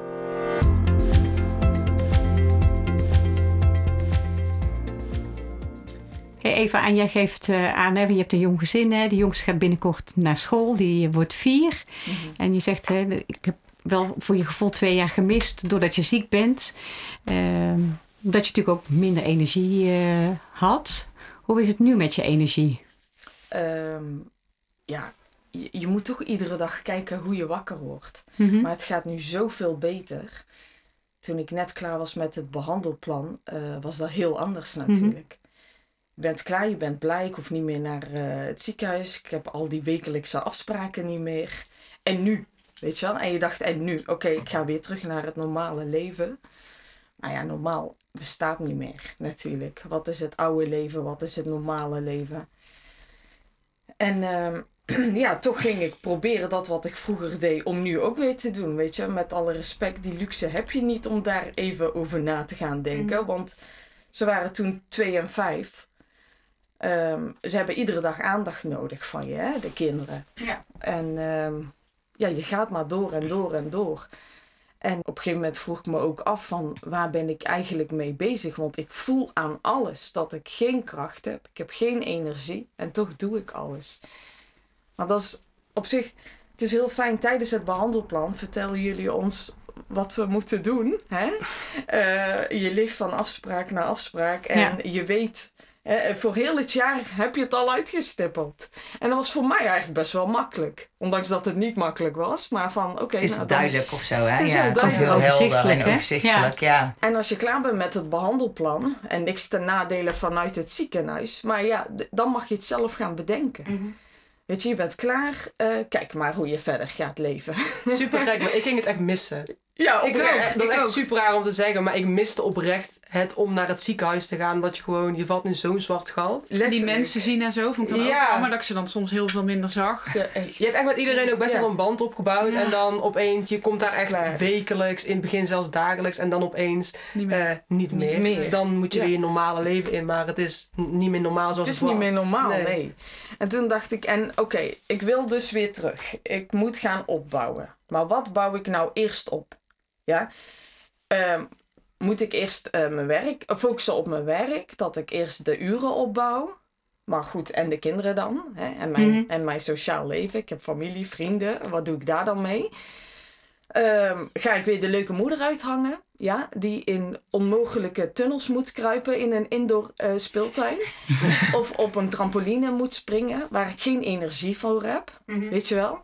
Hey Eva, en jij geeft eh, aan, hè, je hebt een jong gezin. Hè, die jongste gaat binnenkort naar school. Die wordt vier. En je zegt, hè, ik heb wel voor je gevoel twee jaar gemist doordat je ziek bent. Ehm, dat je natuurlijk ook minder energie eh, had. Hoe is het nu met je energie? Ehm, ja, je, je moet toch iedere dag kijken hoe je wakker wordt. Mhm. Maar het gaat nu zoveel beter. Toen ik net klaar was met het behandelplan, eh, was dat heel anders natuurlijk. Je bent klaar, je bent blij, ik hoef niet meer naar eh, het ziekenhuis. Ik heb al die wekelijkse afspraken niet meer. En nu, weet je wel? En je dacht, en nu? Oké, ik ga weer terug naar het normale leven. Maar ja, normaal bestaat niet meer natuurlijk. Wat is het oude leven? Wat is het normale leven? En ehm, [clears throat] ja, toch ging ik proberen dat wat ik vroeger deed om nu ook weer te doen. Weet je, met alle respect, die luxe heb je niet om daar even over na te gaan denken. Want ze waren toen twee en vijf. Ehm, ze hebben iedere dag aandacht nodig van je, hè, de kinderen. Ja. En ehm, ja, je gaat maar door en door en door. En op een gegeven moment vroeg ik me ook af van waar ben ik eigenlijk mee bezig? Want ik voel aan alles dat ik geen kracht heb. Ik heb geen energie en toch doe ik alles. Maar dat is op zich, het is heel fijn tijdens het behandelplan vertellen jullie ons wat we moeten doen. Hè? Eh, je leeft van afspraak naar afspraak en Ja. je weet, hè, voor heel het jaar heb je het al uitgestippeld. En dat was voor mij eigenlijk best wel makkelijk. Ondanks dat het niet makkelijk was, maar van oké. Is nou, het dan- duidelijk of zo, hè? Het is ja, heel het is heel duidelijk. helder en Overzichtelijk, hè? overzichtelijk, ja. En als je klaar bent met het behandelplan, en niks ten nadele vanuit het ziekenhuis, maar ja, dan mag je het zelf gaan bedenken. Weet je, je bent klaar, eh, kijk maar hoe je verder gaat leven. Super gek, maar ik [laughs] ging het echt missen. Ja, Ik oprecht, ook. Dat is echt ook. super raar om te zeggen, maar ik miste oprecht het om naar het ziekenhuis te gaan. Want je gewoon, je valt in zo'n zwart gat. Die Letterlijk. mensen zien en zo, vond ik dan Ja. ook jammer dat ik ze dan soms heel veel minder zag. Echt. Je hebt echt met iedereen ook best Ja. wel een band opgebouwd. Ja. En dan opeens, je komt daar is echt klaar. wekelijks, in het begin zelfs dagelijks. En dan opeens Niet meer. eh, niet, Niet meer. meer. Dan moet je Ja. weer je normale leven in. Maar het is niet meer normaal zoals Het het, is niet meer normaal, nee. Nee. En toen dacht ik, en oké, ik wil dus weer terug. Ik moet gaan opbouwen. Maar wat bouw ik nou eerst op? Ja? Ehm, moet ik eerst eh, mijn werk, focussen op mijn werk, dat ik eerst de uren opbouw. Maar goed, en de kinderen dan? Hè? En, mijn, Mhm. en mijn sociaal leven. Ik heb familie, vrienden. Wat doe ik daar dan mee? Ehm, ga ik weer de leuke moeder uithangen? Ja, die in onmogelijke tunnels moet kruipen in een indoor eh, speeltuin. [laughs] of op een trampoline moet springen waar ik geen energie voor heb. Weet je wel?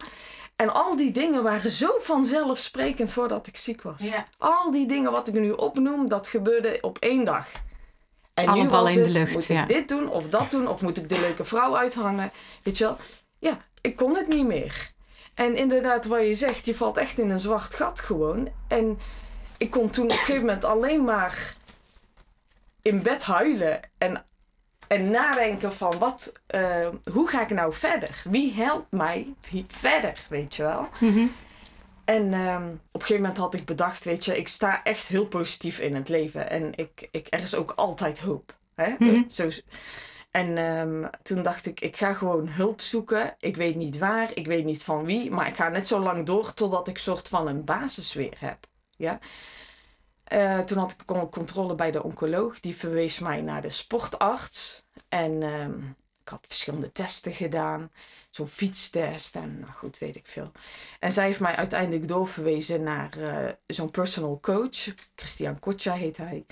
En al die dingen waren zo vanzelfsprekend voordat ik ziek was. Ja. Al die dingen wat ik nu opnoem, dat gebeurde op één dag. En nu was in de het, lucht, moet ja. ik dit doen of dat doen? Of moet ik de leuke vrouw uithangen? Weet je wel? Ja, ik kon het niet meer. En inderdaad, wat je zegt, je valt echt in een zwart gat gewoon. En ik kon toen op een gegeven moment alleen maar in bed huilen en, en nadenken van wat, eh, hoe ga ik nou verder? Wie helpt mij verder, weet je wel? Mhm. En ehm, op een gegeven moment had ik bedacht, weet je, ik sta echt heel positief in het leven. En ik, ik, er is ook altijd hoop. Hè? Mhm. Zo, en ehm, toen dacht ik, ik ga gewoon hulp zoeken. Ik weet niet waar, ik weet niet van wie. Maar ik ga net zo lang door totdat ik soort van een basis weer heb. Ja? Eh, toen had ik con- controle bij de oncoloog. Die verwees mij naar de sportarts. En ehm, ik had verschillende testen gedaan. Zo'n fietstest en nou goed, weet ik veel. En zij heeft mij uiteindelijk doorverwezen naar eh, zo'n personal coach. Christian Kotja heet hij.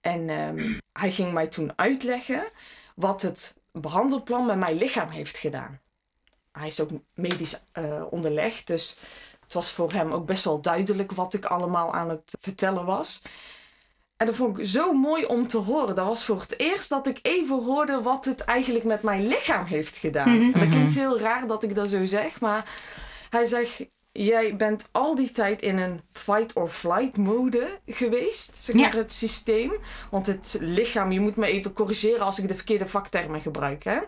En ehm, hij ging mij toen uitleggen wat het behandelplan met mijn lichaam heeft gedaan. Hij is ook medisch eh, onderlegd, dus het was voor hem ook best wel duidelijk wat ik allemaal aan het vertellen was. En dat vond ik zo mooi om te horen. Dat was voor het eerst dat ik even hoorde wat het eigenlijk met mijn lichaam heeft gedaan. Mhm. En dat klinkt heel raar dat ik dat zo zeg, maar hij zegt: Jij bent al die tijd in een fight or flight mode geweest, zeg maar Ja. het systeem. Want het lichaam, je moet me even corrigeren als ik de verkeerde vaktermen gebruik. Hè?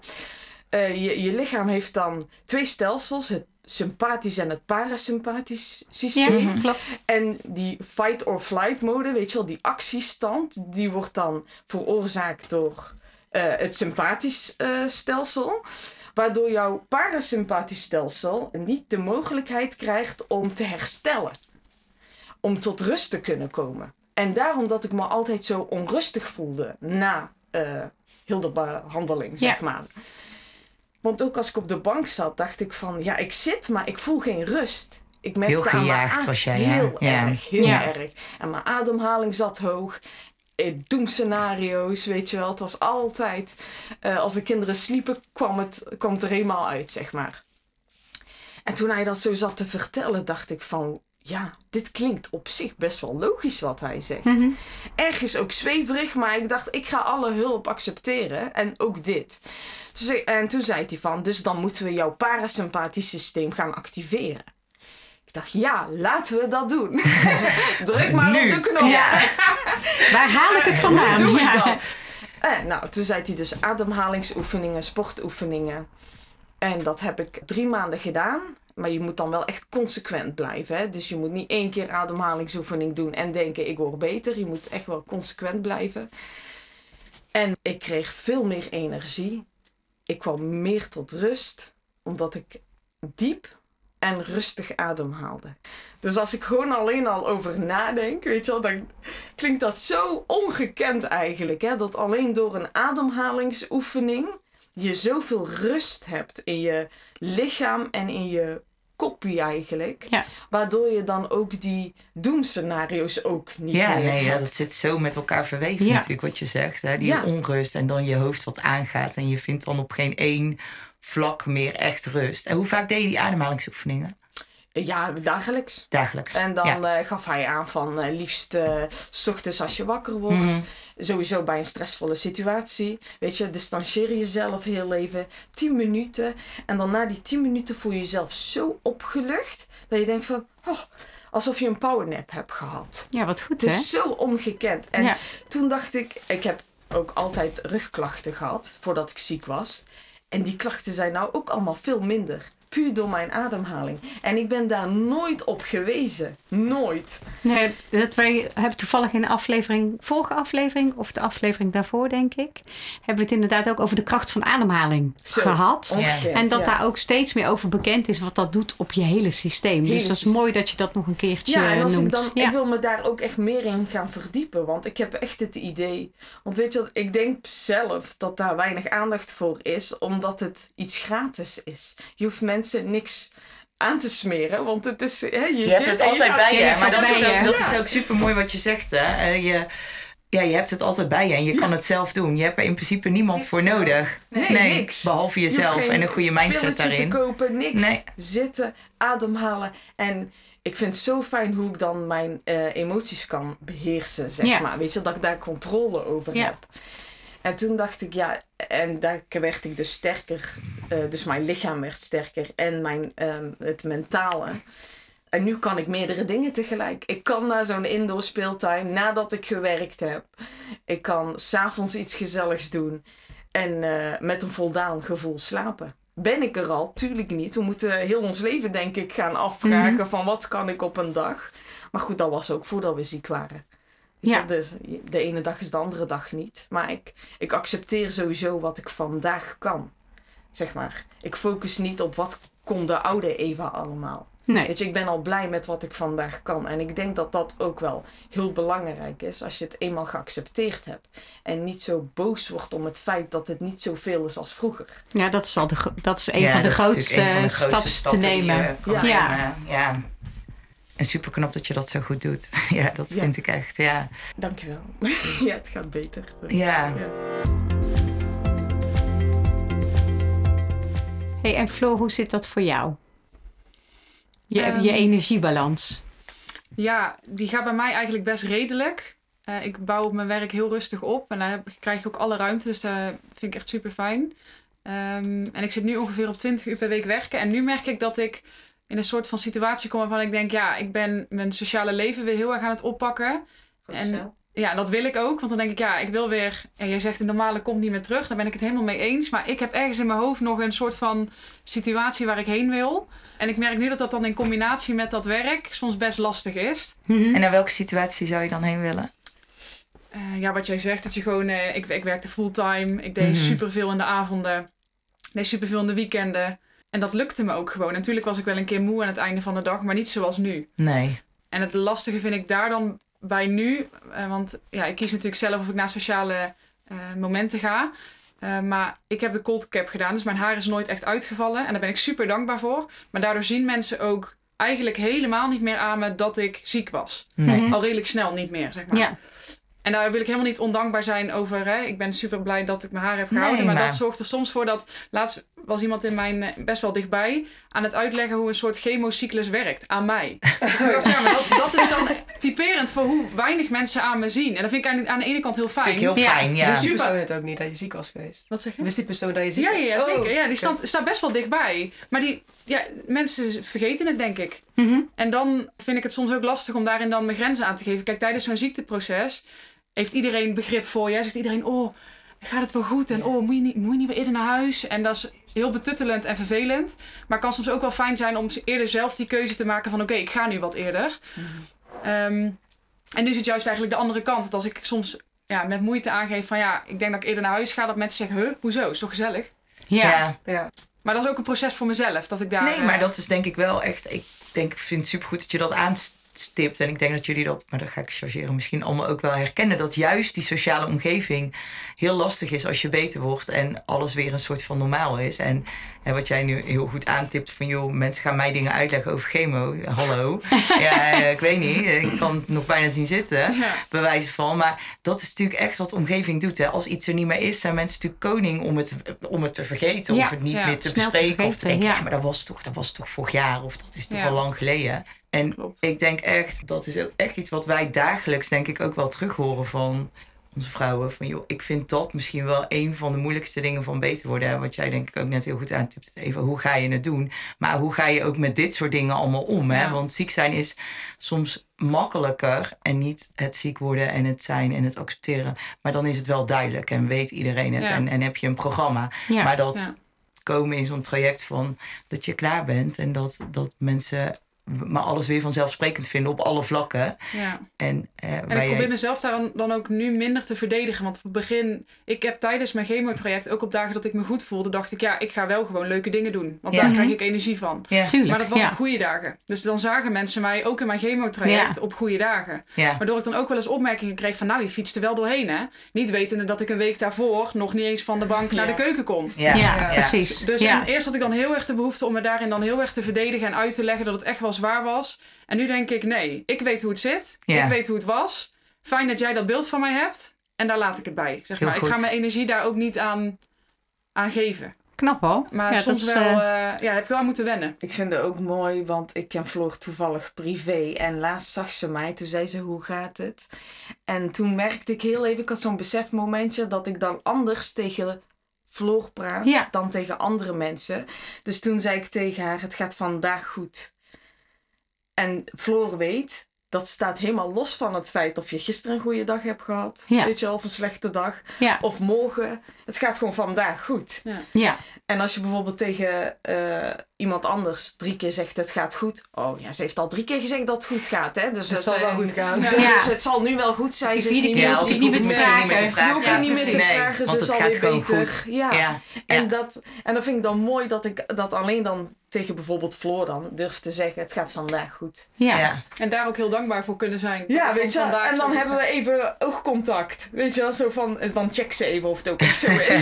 Eh, je, je lichaam heeft dan twee stelsels, het sympathisch en het parasympathisch systeem. Ja, klopt. En die fight or flight mode, weet je wel, die actiestand, die wordt dan veroorzaakt door eh, het sympathisch eh, stelsel. Waardoor jouw parasympathisch stelsel niet de mogelijkheid krijgt om te herstellen. Om tot rust te kunnen komen. En daarom dat ik me altijd zo onrustig voelde na eh heel de behandeling, zeg Ja. maar. Want ook als ik op de bank zat, dacht ik van, ja, ik zit, maar ik voel geen rust. Ik merkte Heel gejaagd was jij, hè? Heel Ja. erg, heel Ja. erg. En mijn ademhaling zat hoog. Eh, Doemscenario's, weet je wel. Het was altijd, eh, als de kinderen sliepen, kwam het, kwam het er helemaal uit, zeg maar. En toen hij dat zo zat te vertellen, dacht ik van, ja, dit klinkt op zich best wel logisch wat hij zegt. Mhm. Ergens ook zweverig, maar ik dacht, ik ga alle hulp accepteren. En ook dit. En toen zei hij van, dus dan moeten we jouw parasympathisch systeem gaan activeren. Ik dacht, ja, laten we dat doen. [laughs] Druk maar Nu. op de knop. [laughs] Waar haal ik het vandaan? Hoe doe Ja. ik dat? Eh, nou, toen zei hij dus ademhalingsoefeningen, sportoefeningen. En dat heb ik drie maanden gedaan. Maar je moet dan wel echt consequent blijven. Hè? Dus je moet niet één keer ademhalingsoefening doen en denken ik word beter. Je moet echt wel consequent blijven. En ik kreeg veel meer energie. Ik kwam meer tot rust. Omdat ik diep en rustig ademhaalde. Dus als ik gewoon alleen al over nadenk, weet je dan klinkt dat zo ongekend eigenlijk. Hè? Dat alleen door een ademhalingsoefening je zoveel rust hebt in je lichaam en in je kopie eigenlijk. Ja. Waardoor je dan ook die doemscenario's ook niet Ja, meer nee, hebt. dat zit zo met elkaar verweven Ja. natuurlijk wat je zegt. Hè? Die Ja. onrust en dan je hoofd wat aangaat. En je vindt dan op geen één vlak meer echt rust. En hoe vaak deed je die ademhalingsoefeningen? Ja, dagelijks. Dagelijks. En dan Ja. eh, gaf hij aan van eh, liefst eh, s ochtends als je wakker wordt. Mhm. Sowieso bij een stressvolle situatie. Weet je, distancieer jezelf heel even. 10 minuten. En dan na die 10 minuten voel je jezelf zo opgelucht. Dat je denkt van, oh, alsof je een powernap hebt gehad. Ja, wat goed Het hè? is zo ongekend. En Ja. toen dacht ik, ik heb ook altijd rugklachten gehad voordat ik ziek was. En die klachten zijn nou ook allemaal veel minder. Puur door mijn ademhaling. En ik ben daar nooit op gewezen. Nooit. Nee, dat wij hebben toevallig in de aflevering, vorige aflevering, of de aflevering daarvoor, denk ik, hebben we het inderdaad ook over de kracht van ademhaling Zo, gehad. Ongekend, En dat ja. daar ook steeds meer over bekend is wat dat doet op je hele systeem. Hele dus dat is mooi dat je dat nog een keertje Ja, en als noemt. ik dan, ja. ik wil me daar ook echt meer in gaan verdiepen. Want ik heb echt het idee. Want weet je, wat, ik denk zelf dat daar weinig aandacht voor is, omdat het iets gratis is. Je hoeft mensen niks aan te smeren, want het is. Hè, je Je zit hebt het je altijd bij je Maar dat is, ook, je. dat Ja. is ook super mooi wat je zegt. Hè? Eh, Je, ja, je hebt het altijd bij je en je kan het zelf doen. Je hebt er in principe niemand Niks voor nodig. Nee, niks. Behalve jezelf en een goede mindset daarin. te kopen, niks. Nee. Zitten, ademhalen. En ik vind het zo fijn hoe ik dan mijn eh, emoties kan beheersen, zeg Ja. maar. Weet je, dat ik daar controle over Ja. heb. En toen dacht ik, ja, en daar werd ik dus sterker. eh, dus mijn lichaam werd sterker en mijn, ehm, het mentale. En nu kan ik meerdere dingen tegelijk. Ik kan naar zo'n indoor speeltuin nadat ik gewerkt heb. Ik kan s'avonds iets gezelligs doen. En eh, met een voldaan gevoel slapen. Ben ik er al? Tuurlijk niet. We moeten heel ons leven, denk ik, gaan afvragen Mhm. van wat kan ik op een dag. Maar goed, dat was ook voordat we ziek waren. Weet Ja. je, dus de ene dag is de andere dag niet. Maar ik, ik accepteer sowieso wat ik vandaag kan. Zeg maar. Ik focus niet op wat kon de oude Eva allemaal. Nee. Weet je, ik ben al blij met wat ik vandaag kan. En ik denk dat dat ook wel heel belangrijk is als je het eenmaal geaccepteerd hebt. En niet zo boos wordt om het feit dat het niet zoveel is als vroeger. Ja, dat is, al de, dat is een Ja, van de dat is grootste, natuurlijk een van de grootste stappen te nemen. je kan Ja. nemen. ja. En super knap dat je dat zo goed doet. [laughs] ja, dat Ja. vind ik echt. Ja. Dankjewel. [laughs] ja, het gaat beter. Dus, Ja. Hey, en Floor, hoe zit dat voor jou? Je, Ehm, je energiebalans. Ja, die gaat bij mij eigenlijk best redelijk. Eh, ik bouw op mijn werk heel rustig op en daar heb, krijg ik ook alle ruimte, dus dat vind ik echt super fijn. en ik zit nu ongeveer op 20 uur per week werken en nu merk ik dat ik in een soort van situatie kom waarvan ik denk, ja, ik ben mijn sociale leven weer heel erg aan het oppakken. En ja, dat wil ik ook, want dan denk ik, ja, ik wil weer, en jij zegt de normale komt niet meer terug, daar ben ik het helemaal mee eens. Maar ik heb ergens in mijn hoofd nog een soort van situatie waar ik heen wil. En ik merk nu dat dat dan in combinatie met dat werk soms best lastig is. Mhm. En naar welke situatie zou je dan heen willen? Eh, ja, wat jij zegt, dat je gewoon, eh, ik, ik werkte fulltime, ik deed Mhm. superveel in de avonden, ik deed superveel in de weekenden. En dat lukte me ook gewoon. Natuurlijk was ik wel een keer moe aan het einde van de dag, maar niet zoals nu. Nee. En het lastige vind ik daar dan bij nu, eh, want ja, ik kies natuurlijk zelf of ik naar sociale eh, momenten ga. Eh, maar ik heb de cold cap gedaan, dus mijn haar is nooit echt uitgevallen. En daar ben ik super dankbaar voor. Maar daardoor zien mensen ook eigenlijk helemaal niet meer aan me dat ik ziek was. Nee. Al redelijk snel niet meer, zeg maar. Ja. En daar wil ik helemaal niet ondankbaar zijn over. Hè? Ik ben super blij dat ik mijn haar heb gehouden. Nee, maar, maar- dat zorgt er soms voor dat. Laatst was iemand in mijn eh, best wel dichtbij aan het uitleggen hoe een soort chemocyclus werkt aan mij. [laughs] Ja, dat, dat is dan typerend voor hoe weinig mensen aan me zien. En dat vind ik aan, aan de ene kant heel Dat is fijn. natuurlijk heel Ja. fijn, ja. Wist die Super. persoon het ook niet dat je ziek was geweest? Wat zeg je? Wist die persoon dat je ziek Ja, was? ja, ja, Oh, zeker. Ja, die staat, staat best wel dichtbij. Maar die, ja, mensen vergeten het, denk ik. Mhm. En dan vind ik het soms ook lastig om daarin dan mijn grenzen aan te geven. Kijk, tijdens zo'n ziekteproces heeft iedereen begrip voor je. Zegt iedereen, oh, gaat het wel goed? En oh, moet je niet, moet je niet weer eerder naar huis? En dat is heel betuttelend en vervelend. Maar het kan soms ook wel fijn zijn om eerder zelf die keuze te maken van... oké, ik ga nu wat eerder. Ehm, en nu is het juist eigenlijk de andere kant. Dat als ik soms ja, met moeite aangeef van... ja, ik denk dat ik eerder naar huis ga... dat mensen zeggen, huh, hoezo? Is toch gezellig? Ja. Ja. Ja. Maar dat is ook een proces voor mezelf. Dat ik daar. Nee, maar eh, dat is denk ik wel echt. Ik denk, ik vind het supergoed dat je dat aanstipt. En ik denk dat jullie dat, maar dat ga ik chargeren, misschien allemaal ook wel herkennen. Dat juist die sociale omgeving heel lastig is als je beter wordt en alles weer een soort van normaal is. En, en wat jij nu heel goed aantipt van joh, mensen gaan mij dingen uitleggen over chemo. Hallo. [laughs] ja, eh, ik weet niet. Ik kan het nog bijna zien zitten. Ja. Bij wijze van. Maar dat is natuurlijk echt wat de omgeving doet. Hè. Als iets er niet meer is, zijn mensen natuurlijk koning om het, om het te vergeten. Ja. Of het niet Ja, meer te bespreken. of te denken, ja. maar dat was, toch, dat was toch vorig jaar. Of dat is toch al lang geleden. En Klopt. ik denk echt, dat is ook echt iets wat wij dagelijks denk ik ook wel terug horen van onze vrouwen. Van joh, ik vind dat misschien wel een van de moeilijkste dingen van beter worden. Hè. Wat jij denk ik ook net heel goed aantipt. Even, hoe ga je het doen? Maar hoe ga je ook met dit soort dingen allemaal om? Hè? Ja. Want ziek zijn is soms makkelijker. En niet het ziek worden en het zijn en het accepteren. Maar dan is het wel duidelijk en weet iedereen het. Ja. En, en heb je een programma. Ja. Maar dat komen in zo'n traject van dat je klaar bent. En dat, dat mensen maar alles weer vanzelfsprekend vinden op alle vlakken. Ja. En, eh, En ik jij- probeer mezelf daar dan- ook nu minder te verdedigen. Want op het begin, ik heb tijdens mijn chemotraject, ook op dagen dat ik me goed voelde, dacht ik, ja, ik ga wel gewoon leuke dingen doen. Want Ja. daar Mhm. krijg ik energie van. Ja, Tuurlijk. Maar dat was ja. op goede dagen. Dus dan zagen mensen mij ook in mijn chemotraject Ja. op goede dagen. ja, Waardoor ik dan ook wel eens opmerkingen kreeg van, nou, je fietst er wel doorheen, hè? Niet wetende dat ik een week daarvoor nog niet eens van de bank naar de keuken kon. ja, Ja, Ja. precies. Dus en eerst had ik dan heel erg de behoefte om me daarin dan heel erg te verdedigen en uit te leggen dat het echt wel zwaar was. En nu denk ik, nee, ik weet hoe het zit. Ja. Ik weet hoe het was. Fijn dat jij dat beeld van mij hebt. En daar laat ik het bij. Zeg maar. Ik ga mijn energie daar ook niet aan, aan geven. Knap hoor. Maar ja, soms dat is, wel, eh, eh, ja, heb ik wel moeten wennen. Ik vind het ook mooi, want ik ken Floor toevallig privé. En laatst zag ze mij, toen zei ze, hoe gaat het? En toen merkte ik heel even, ik had zo'n besefmomentje... dat ik dan anders tegen Floor praat Ja. dan tegen andere mensen. Dus toen zei ik tegen haar, het gaat vandaag goed. En Floor weet, dat staat helemaal los van het feit... of je gisteren een goede dag hebt gehad, Ja. weet je wel, of een slechte dag. ja, Of morgen. Het gaat gewoon vandaag goed. ja, En als je bijvoorbeeld tegen eh, iemand anders drie keer zegt het gaat goed. Oh ja, ze heeft al drie keer gezegd dat het goed gaat. Hè? Dus het zal wel goed gaan. Ja. Dus Ja. het zal nu wel goed zijn. Die Ze is niet meer ja, hoef je ik niet hoef meer te misschien niet meer te vragen. vragen. Je Ja, niet meer te vragen, want ze het zal weer gewoon beter. goed. Ja. Ja, En, ja. dat, en dat vind ik dan mooi dat ik dat alleen dan tegen bijvoorbeeld Floor dan durf te zeggen. Het gaat vandaag goed. ja. ja. En daar ook heel dankbaar voor kunnen zijn. Ja, weet je En dan hebben we even oogcontact. Weet je wel, zo van, dan check ze even of het ook echt zo is.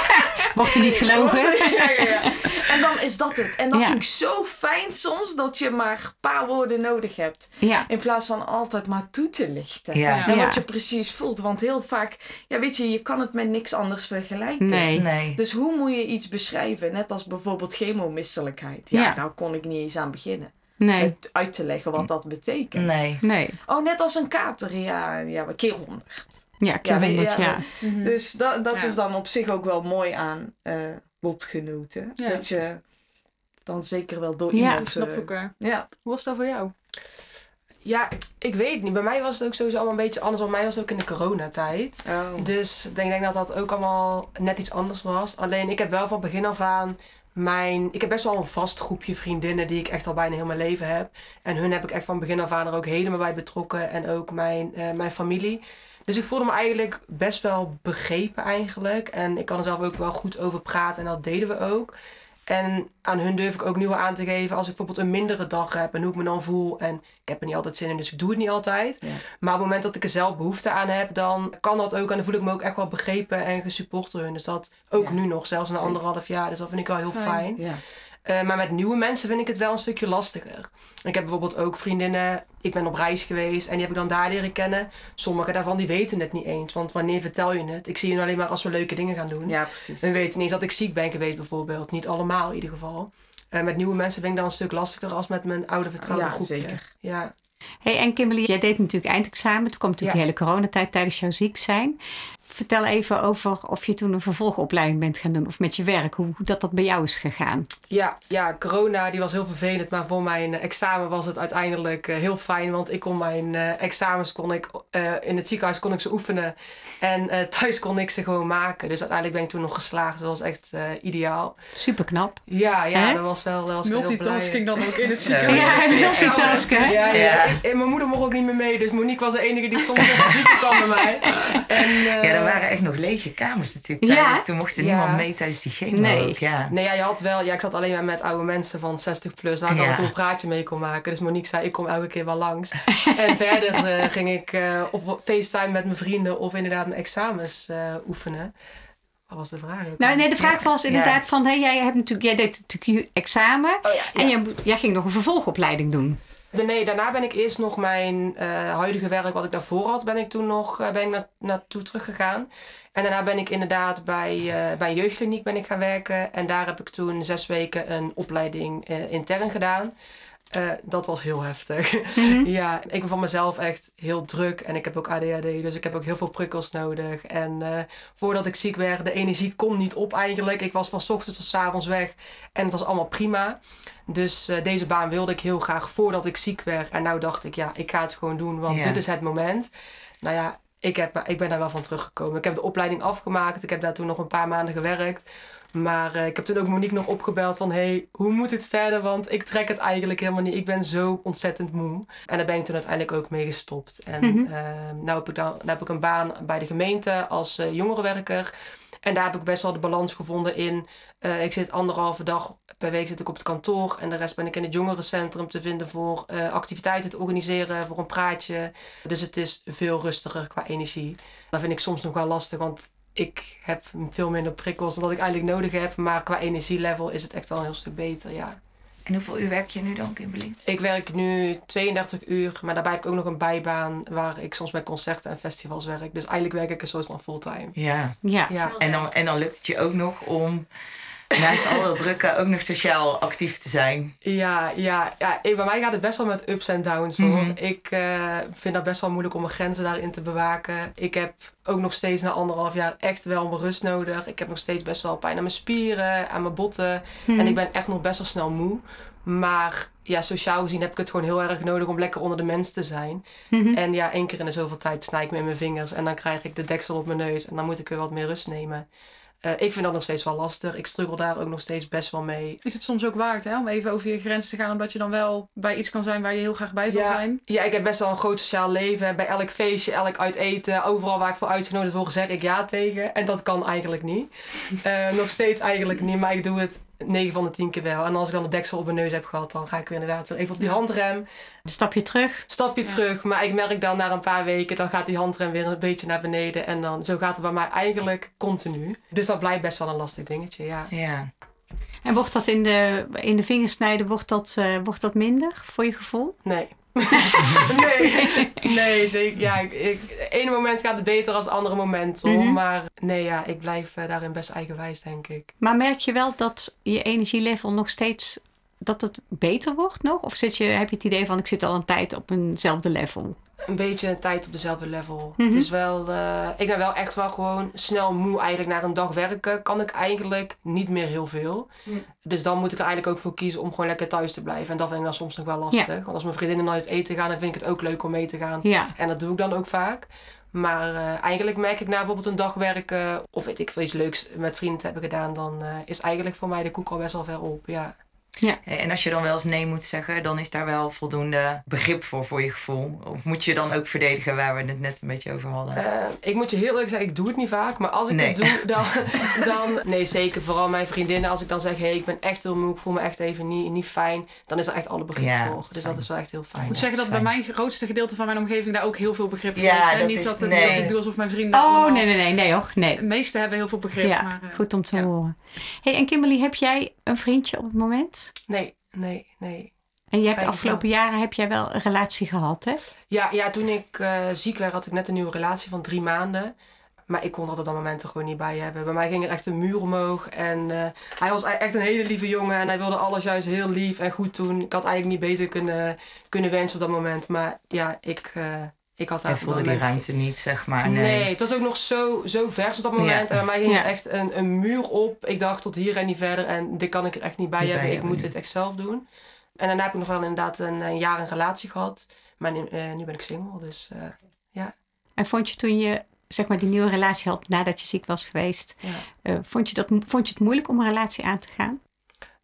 [laughs] Wordt er niet gelogen? Ja, ja, ja. En dan is dat het. En dat Ja. vind ik zo fijn soms dat je maar een paar woorden nodig hebt. Ja, In plaats van altijd maar toe te lichten. Ja. En wat je precies voelt. Want heel vaak, ja weet je, je kan het met niks anders vergelijken. nee. Nee. Dus hoe moet je iets beschrijven? Net als bijvoorbeeld chemomisselijkheid. Ja, Ja. daar kon ik niet eens aan beginnen. Nee. Het uit te leggen wat dat betekent. Nee. Nee. Oh, net als een kater. Ja, ja keer honderd. Ja, keer Ja, weet je, honderd, ja, ja. Mhm. Dus dat, dat Ja. is dan op zich ook wel mooi aan eh botgenoten. Ja. Dat je dan zeker wel door Ja, iemand... Snapt eh, elkaar. ja. Hoe was dat voor jou? Ja, ik weet niet. Bij mij was het ook sowieso allemaal een beetje anders. Want bij mij was het ook in de coronatijd. Oh. Dus ik denk, denk dat dat ook allemaal net iets anders was. Alleen ik heb wel van begin af aan mijn... Ik heb best wel een vast groepje vriendinnen die ik echt al bijna heel mijn leven heb. En hun heb ik echt van begin af aan er ook helemaal bij betrokken. En ook mijn, eh, mijn familie. Dus ik voelde me eigenlijk best wel begrepen eigenlijk. En ik kan er zelf ook wel goed over praten en dat deden we ook. En aan hun durf ik ook nu wel aan te geven als ik bijvoorbeeld een mindere dag heb en hoe ik me dan voel. En ik heb er niet altijd zin in, dus ik doe het niet altijd. Ja. Maar op het moment dat ik er zelf behoefte aan heb, dan kan dat ook. En dan voel ik me ook echt wel begrepen en gesupport door hun. Dus dat ook Ja. nu nog, zelfs na anderhalf jaar. Dus dat vind ik wel heel Fijn. fijn. Ja. Eh, maar met nieuwe mensen vind ik het wel een stukje lastiger. Ik heb bijvoorbeeld ook vriendinnen. Ik ben op reis geweest en die heb ik dan daar leren kennen. Sommige daarvan die weten het niet eens. Want wanneer vertel je het? Ik zie je alleen maar als we leuke dingen gaan doen. ja, precies. Hun weten niet eens dat ik ziek ben geweest bijvoorbeeld. Niet allemaal in ieder geval. Eh, met nieuwe mensen vind ik dat een stuk lastiger als met mijn oude vertrouwde Ja, groepje. zeker. Ja. Hey, en Kimberly, jij deed natuurlijk eindexamen. Toen kwam natuurlijk Ja. de hele coronatijd tijdens jouw ziek zijn. Vertel even over of je toen een vervolgopleiding bent gaan doen. Of met je werk, hoe, hoe dat, dat bij jou is gegaan. Ja, ja, corona die was heel vervelend, maar voor mijn eh, examen was het uiteindelijk eh, heel fijn. Want ik kon mijn eh, examens kon ik, eh, in het ziekenhuis kon ik ze oefenen en eh, thuis kon ik ze gewoon maken. Dus uiteindelijk ben ik toen nog geslaagd. Dus dat was echt eh, ideaal. Super knap. Ja, ja, dat was wel, dat was Multitasking dan ook in het ziekenhuis. Ja, hè? Ja, ja. Ja. En, en mijn moeder mocht ook niet meer mee, dus Monique was de enige die soms even ziek kwam bij mij. En, eh, Ja, dat waren echt nog lege kamers natuurlijk Ja. tijdens. Toen mocht er Ja. niemand mee tijdens die chemo Nee. ook, ja. Nee, ja, je had wel, ja, ik zat alleen maar met oude mensen van 60 plus. Daar ik en toe een praatje mee kon maken. Dus Monique zei, ik kom elke keer wel langs. [laughs] en verder eh, ging ik eh, of FaceTime met mijn vrienden of inderdaad mijn examens eh, oefenen. Wat was de vraag? Nou, nee, de vraag was Ja. inderdaad van, hé, jij hebt natuurlijk, jij deed natuurlijk je examen Oh, ja, ja. en jij, moet- jij ging nog een vervolgopleiding doen. Nee, daarna ben ik eerst nog mijn eh, huidige werk, wat ik daarvoor had, ben ik toen nog eh, ben ik na, naartoe teruggegaan. En daarna ben ik inderdaad bij, eh, bij een jeugdkliniek ben ik gaan werken. En daar heb ik toen zes weken een opleiding intern gedaan. Dat was heel heftig. [laughs] ja, ik ben van mezelf echt heel druk en ik heb ook ADHD, dus ik heb ook heel veel prikkels nodig. En voordat ik ziek werd, de energie kon niet op eigenlijk. Ik was van ochtends tot avonds weg en het was allemaal prima. Dus eh, deze baan wilde ik heel graag voordat ik ziek werd. En nou dacht ik, ja, ik ga het gewoon doen, want Ja. dit is het moment. Nou ja, ik, heb, ik ben daar wel van teruggekomen. Ik heb de opleiding afgemaakt. Ik heb daar toen nog een paar maanden gewerkt. Maar eh, ik heb toen ook Monique nog opgebeld van... hey, hoe moet het verder? Want ik trek het eigenlijk helemaal niet. Ik ben zo ontzettend moe. En daar ben ik toen uiteindelijk ook mee gestopt. En eh, nou, heb ik dan, nou heb ik een baan bij de gemeente als eh, jongerenwerker. En daar heb ik best wel de balans gevonden in... eh, ik zit anderhalve dag per week zit ik op het kantoor. En de rest ben ik in het jongerencentrum te vinden voor eh, activiteiten te organiseren. Voor een praatje. Dus het is veel rustiger qua energie. Dat vind ik soms nog wel lastig, want ik heb veel minder prikkels dan dat ik eigenlijk nodig heb. Maar qua energielevel is het echt wel een heel stuk beter, ja. En hoeveel uur werk je nu dan, Kimberly? Ik werk nu 32 uur, maar daarbij heb ik ook nog een bijbaan waar ik soms bij concerten en festivals werk. Dus eigenlijk werk ik een soort van fulltime. Ja. Ja. Ja. En dan, en dan lukt het je ook nog om naast al dat drukke ook nog sociaal actief te zijn. Ja, ja, ja ik- bij mij gaat het best wel met ups en downs hoor. Mhm. Ik eh, vind dat best wel moeilijk om mijn grenzen daarin te bewaken. Ik heb ook nog steeds na anderhalf jaar echt wel mijn rust nodig. Ik heb nog steeds best wel pijn aan mijn spieren, aan mijn botten. Mhm. En ik ben echt nog best wel snel moe. Maar ja, sociaal gezien heb ik het gewoon heel erg nodig om lekker onder de mensen te zijn. Mhm. En ja, één keer in de zoveel tijd snij ik me in mijn vingers. En dan krijg ik de deksel op mijn neus. En dan moet ik weer wat meer rust nemen. Eh, ik vind dat nog steeds wel lastig. Ik struggle daar ook nog steeds best wel mee. Is het soms ook waard hè, om even over je grenzen te gaan, omdat je dan wel bij iets kan zijn waar je heel graag bij wil Ja. zijn? Ja, ik heb best wel een groot sociaal leven. Bij elk feestje, elk uiteten, overal waar ik voor uitgenodigd word, zeg ik ja tegen. En dat kan eigenlijk niet. Eh, nog steeds eigenlijk niet, maar ik doe het 9 van de 10 keer wel. En als ik dan de deksel op mijn neus heb gehad, dan ga ik weer inderdaad weer even op die handrem. Een stapje terug. Stapje Ja. terug. Maar ik merk dan na een paar weken, dan gaat die handrem weer een beetje naar beneden. En dan, zo gaat het bij mij eigenlijk continu. Dus dat blijft best wel een lastig dingetje, ja. Ja. En wordt dat in de, in de vingers snijden, wordt dat, eh, wordt dat minder voor je gevoel? Nee. [laughs] nee, nee, zeker. Ja, ik, ik, het ene moment gaat het beter dan het andere moment. Hoor. Mhm. Maar nee, ja, ik blijf eh, daarin best eigenwijs, denk ik. Maar merk je wel dat je energielevel nog steeds dat het beter wordt nog? Of zit je, heb je het idee van ik zit al een tijd op eenzelfde level? Een beetje een tijd op dezelfde level. Het is wel, eh, ik ben wel echt wel gewoon snel moe. Eigenlijk na een dag werken kan ik eigenlijk niet meer heel veel. Mhm. Dus dan moet ik er eigenlijk ook voor kiezen om gewoon lekker thuis te blijven. En dat vind ik dan soms nog wel lastig. Want als mijn vriendinnen naar het eten gaan, dan vind ik het ook leuk om mee te gaan. Ja. En dat doe ik dan ook vaak. Maar eh, eigenlijk merk ik na bijvoorbeeld een dag werken of weet ik veel iets leuks met vrienden hebben gedaan, dan eh, is eigenlijk voor mij de koek al best wel ver op. Ja. En als je dan wel eens nee moet zeggen, dan is daar wel voldoende begrip voor, voor je gevoel. Of moet je dan ook verdedigen waar we het net een beetje over hadden? Eh, ik moet je heel eerlijk zeggen, ik doe het niet vaak. Maar als ik Nee. het doe, dan, [laughs] dan... Nee, zeker. Vooral mijn vriendinnen. Als ik dan zeg, hé, hey, ik ben echt heel moe. Ik voel me echt even niet, niet fijn. Dan is er echt alle begrip Ja, voor. Dus fijn. dat is wel echt heel Ik fijn. moet Ja, zeggen dat bij mijn grootste gedeelte van mijn omgeving daar ook heel veel begrip voor Ja, heeft. dat Niet is- dat, het, nee. dat ik doe alsof mijn vrienden Oh, allemaal- nee, nee, nee, nee hoor. Nee. De meesten hebben heel veel begrip. Ja, maar, eh, goed om te ja. horen. hey, en Kimberly, heb jij een vriendje op het moment? Nee, nee, nee. En je hebt de afgelopen jaren heb jij wel een relatie gehad, hè? Ja, ja toen ik eh, ziek werd, had ik net een nieuwe relatie van drie maanden. Maar ik kon er op dat moment er gewoon niet bij hebben. Bij mij ging er echt een muur omhoog. En eh, hij was echt een hele lieve jongen. En hij wilde alles juist heel lief en goed doen. Ik had eigenlijk niet beter kunnen, kunnen wensen op dat moment. Maar ja, ik, eh, ik had daar Hij voelde die ruimte niet, zeg maar. Nee. Nee. het was ook nog zo, zo vers op dat moment. Ja. En bij mij ging Ja. er echt een, een muur op. Ik dacht tot hier en niet verder. En dit kan ik er echt niet bij Niet bij hebben. Ik moet dit echt zelf doen. En daarna heb ik nog wel inderdaad een, een jaar een relatie gehad. Maar nu, eh, nu ben ik single. Dus eh, En vond je toen je zeg maar die nieuwe relatie had nadat je ziek was geweest, ja. eh, vond, je dat, vond je het moeilijk om een relatie aan te gaan?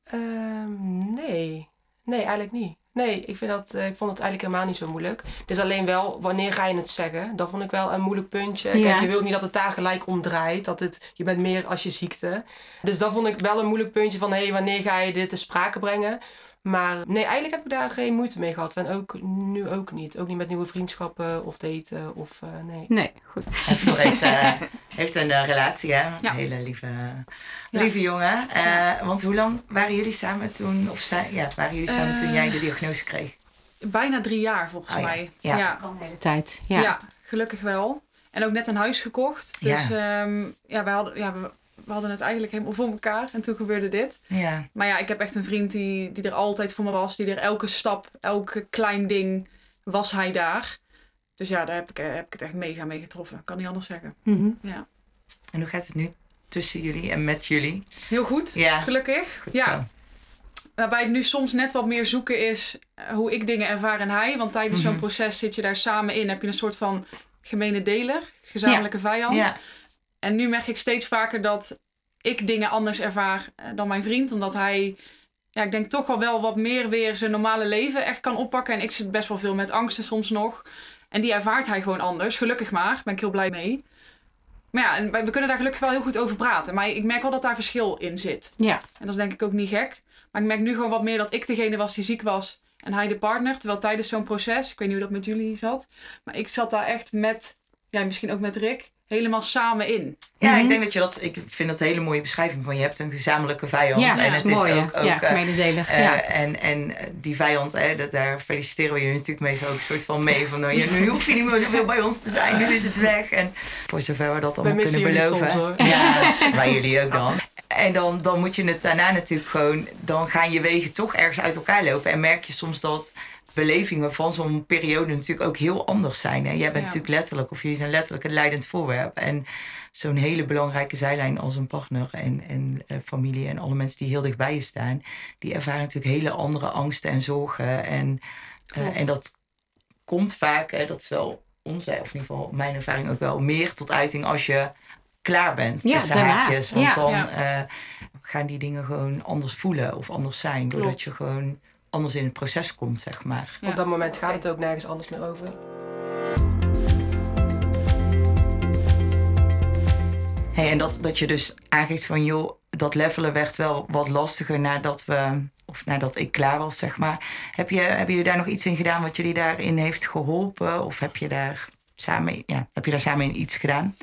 Ehm, nee. Nee, eigenlijk niet. Nee, ik, vind dat, eh, ik vond het eigenlijk helemaal niet zo moeilijk. Het is alleen wel, wanneer ga je het zeggen? Dat vond ik wel een moeilijk puntje. Ja. Kijk, je wilt niet dat het daar gelijk om draait. Dat het, je bent meer als je ziekte. Dus dat vond ik wel een moeilijk puntje van... hé, hey, wanneer ga je dit te sprake brengen? Maar nee, eigenlijk heb ik daar geen moeite mee gehad. En ook nu ook niet. Ook niet met nieuwe vriendschappen of daten of eh, nee. Nee, goed. En Floor [laughs] heeft, eh, heeft een eh, relatie, hè? Een Ja. hele lieve, lieve jongen. Eh, Want hoe lang waren jullie samen toen, of zijn, ja, waren jullie samen toen jij de diagnose kreeg? Bijna drie jaar volgens Oh ja, mij. ja. ja. Al hele tijd. Ja. Ja. gelukkig wel. En ook net een huis gekocht. Dus ja, ja, wij hadden, ja we, we hadden het eigenlijk helemaal voor elkaar. En toen gebeurde dit. Ja, Maar ja, ik heb echt een vriend die, die er altijd voor me was. Die er elke stap, elke klein ding, was hij daar. Dus ja, daar heb ik, eh, heb ik het echt mega mee getroffen. Kan niet anders zeggen. Mhm. Ja. en hoe gaat het nu tussen jullie en met jullie? Heel goed, Ja, gelukkig. goed ja. zo. Waarbij het nu soms net wat meer zoeken is eh, hoe ik dingen ervaar en hij. Want tijdens zo'n Mhm. proces zit je daar samen in. Heb je een soort van gemene deler, gezamenlijke vijand. Ja, En nu merk ik steeds vaker dat ik dingen anders ervaar eh, dan mijn vriend. Omdat hij, ja, ik denk toch wel wel wat meer weer zijn normale leven echt kan oppakken. En ik zit best wel veel met angsten soms nog. En die ervaart hij gewoon anders. Gelukkig maar, ben ik heel blij mee. Maar ja, en we kunnen daar gelukkig wel heel goed over praten. Maar ik merk wel dat daar verschil in zit. Ja. En dat is denk ik ook niet gek. Maar ik merk nu gewoon wat meer dat ik degene was die ziek was. En hij de partner. Terwijl tijdens zo'n proces, ik weet niet hoe dat met jullie zat. Maar ik zat daar echt met, ja, misschien ook met Rick, helemaal samen in. ja Mhm. ik denk dat je dat, ik vind dat een hele mooie beschrijving van je hebt een gezamenlijke vijand. Ja, en dat het is is ook, ook ja, eh, gemeenedelig. Eh, ja. en, en die vijand, hè, dat, daar feliciteren we je natuurlijk meestal ook een soort van mee. Van, nou, je, nu hoef je niet meer zoveel bij ons te zijn, nu is het weg. En voor zover we dat allemaal kunnen beloven. soms, hoor. Ja, [laughs] wij jullie ook dan. En dan, dan moet je het daarna natuurlijk gewoon, dan gaan je wegen toch ergens uit elkaar lopen. En merk je soms dat belevingen van zo'n periode natuurlijk ook heel anders zijn. Hè? Jij bent Ja. natuurlijk letterlijk, of jullie zijn letterlijk een leidend voorwerp. En zo'n hele belangrijke zijlijn als een partner en, en eh, familie en alle mensen die heel dichtbij je staan, die ervaren natuurlijk hele andere angsten en zorgen. En, eh, en dat komt vaak, hè, dat is wel onze, of in ieder geval mijn ervaring ook wel, meer tot uiting als je klaar bent Ja, tussen daarna. haakjes. Want Ja. dan eh, gaan die dingen gewoon anders voelen of anders zijn. Doordat Klopt. je gewoon anders in het proces komt, zeg maar. Ja. Op dat moment gaat het ook nergens anders meer over. Hey, en dat, dat je dus aangeeft van joh, dat levelen werd wel wat lastiger nadat we, of nadat ik klaar was, zeg maar. Heb je, hebben jullie daar nog iets in gedaan wat jullie daarin heeft geholpen? Of heb je daar samen, ja, heb je daar samen in iets gedaan?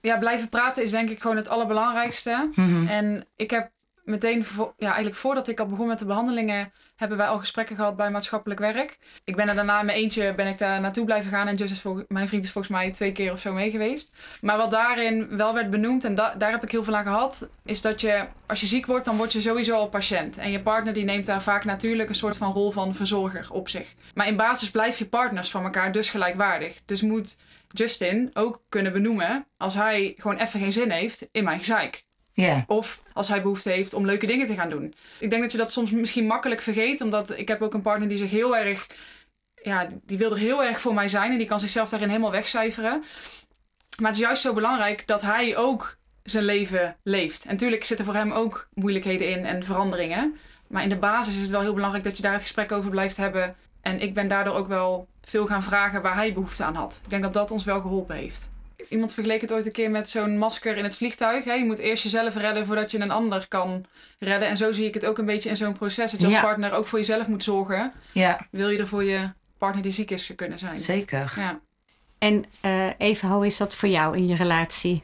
Ja, blijven praten is denk ik gewoon het allerbelangrijkste. Mhm. En ik heb meteen, ja, eigenlijk voordat ik al begon met de behandelingen, hebben wij al gesprekken gehad bij maatschappelijk werk. Ik ben er daarna in mijn eentje ben ik daar naartoe blijven gaan. En mijn vriend is volgens mij twee keer of zo mee geweest. Maar wat daarin wel werd benoemd, en da- daar heb ik heel veel aan gehad, is dat je, als je ziek wordt, dan word je sowieso al patiënt. En je partner die neemt daar vaak natuurlijk een soort van rol van verzorger op zich. Maar in basis blijf je partners van elkaar dus gelijkwaardig. Dus moet Justin ook kunnen benoemen als hij gewoon even geen zin heeft in mijn gezeik. Of als hij behoefte heeft om leuke dingen te gaan doen. Ik denk dat je dat soms misschien makkelijk vergeet. Omdat ik heb ook een partner die zich heel erg... Ja, die wil er heel erg voor mij zijn. En die kan zichzelf daarin helemaal wegcijferen. Maar het is juist zo belangrijk dat hij ook zijn leven leeft. En natuurlijk zitten voor hem ook moeilijkheden in en veranderingen. Maar in de basis is het wel heel belangrijk dat je daar het gesprek over blijft hebben. En ik ben daardoor ook wel veel gaan vragen waar hij behoefte aan had. Ik denk dat dat ons wel geholpen heeft. Iemand vergeleek het ooit een keer met zo'n masker in het vliegtuig. Hè? Je moet eerst jezelf redden voordat je een ander kan redden. En zo zie ik het ook een beetje in zo'n proces. Dat je als Ja. partner ook voor jezelf moet zorgen. ja, Wil je er voor je partner die ziek is kunnen zijn. zeker. Ja. En eh Eva, hoe is dat voor jou in je relatie?